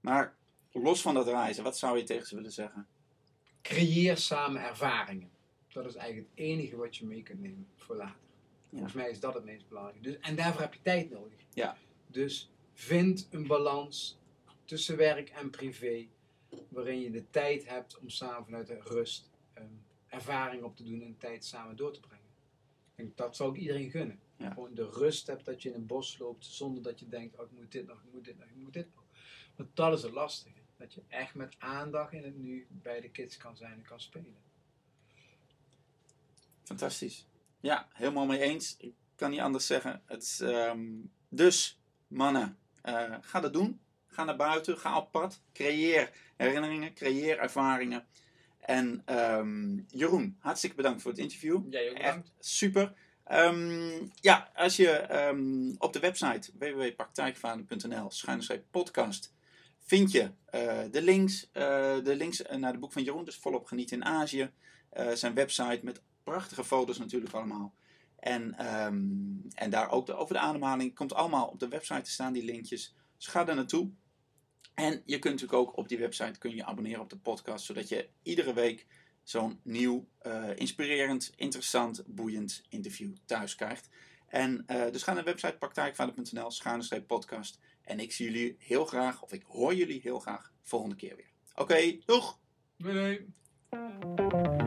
Maar los van dat reizen, wat zou je tegen ze willen zeggen? Creëer samen ervaringen. Dat is eigenlijk het enige wat je mee kunt nemen voor later. Volgens mij is dat het meest belangrijke. Dus, en daarvoor heb je tijd nodig. Ja. Dus vind een balans tussen werk en privé. Waarin je de tijd hebt om samen vanuit de rust ehm, ervaring op te doen en tijd samen door te brengen. Denk, dat zou ik iedereen gunnen. Ja. Gewoon de rust hebt dat je in een bos loopt zonder dat je denkt, oh, ik moet dit nog, ik moet dit nog, ik moet dit nog. Want dat is het lastige. Dat je echt met aandacht in het nu bij de kids kan zijn en kan spelen. Fantastisch. Ja, helemaal mee eens. Ik kan niet anders zeggen. Het is, ehm, dus, mannen, eh, ga dat doen. Ga naar buiten, ga op pad. Creëer herinneringen, creëer ervaringen. En ehm, Jeroen, hartstikke bedankt voor het interview. Jij ook Echt super. Ehm, ja, als je ehm, op de website www.praktijkvader.nl podcast vind je eh, de links, eh, de links naar de boek van Jeroen, dus volop genieten in Azië. Eh, zijn website met prachtige foto's natuurlijk allemaal. En, ehm, en daar ook de, over de ademhaling komt allemaal op de website te staan, die linkjes. Dus ga daar naartoe. En je kunt natuurlijk ook op die website kun je abonneren op de podcast, zodat je iedere week zo'n nieuw, eh, inspirerend, interessant, boeiend interview thuis krijgt. En eh, dus ga naar de website praktijkvader.nl, schuine podcast. En ik zie jullie heel graag, of ik hoor jullie heel graag, volgende keer weer. Oké, doeg! Doei doei.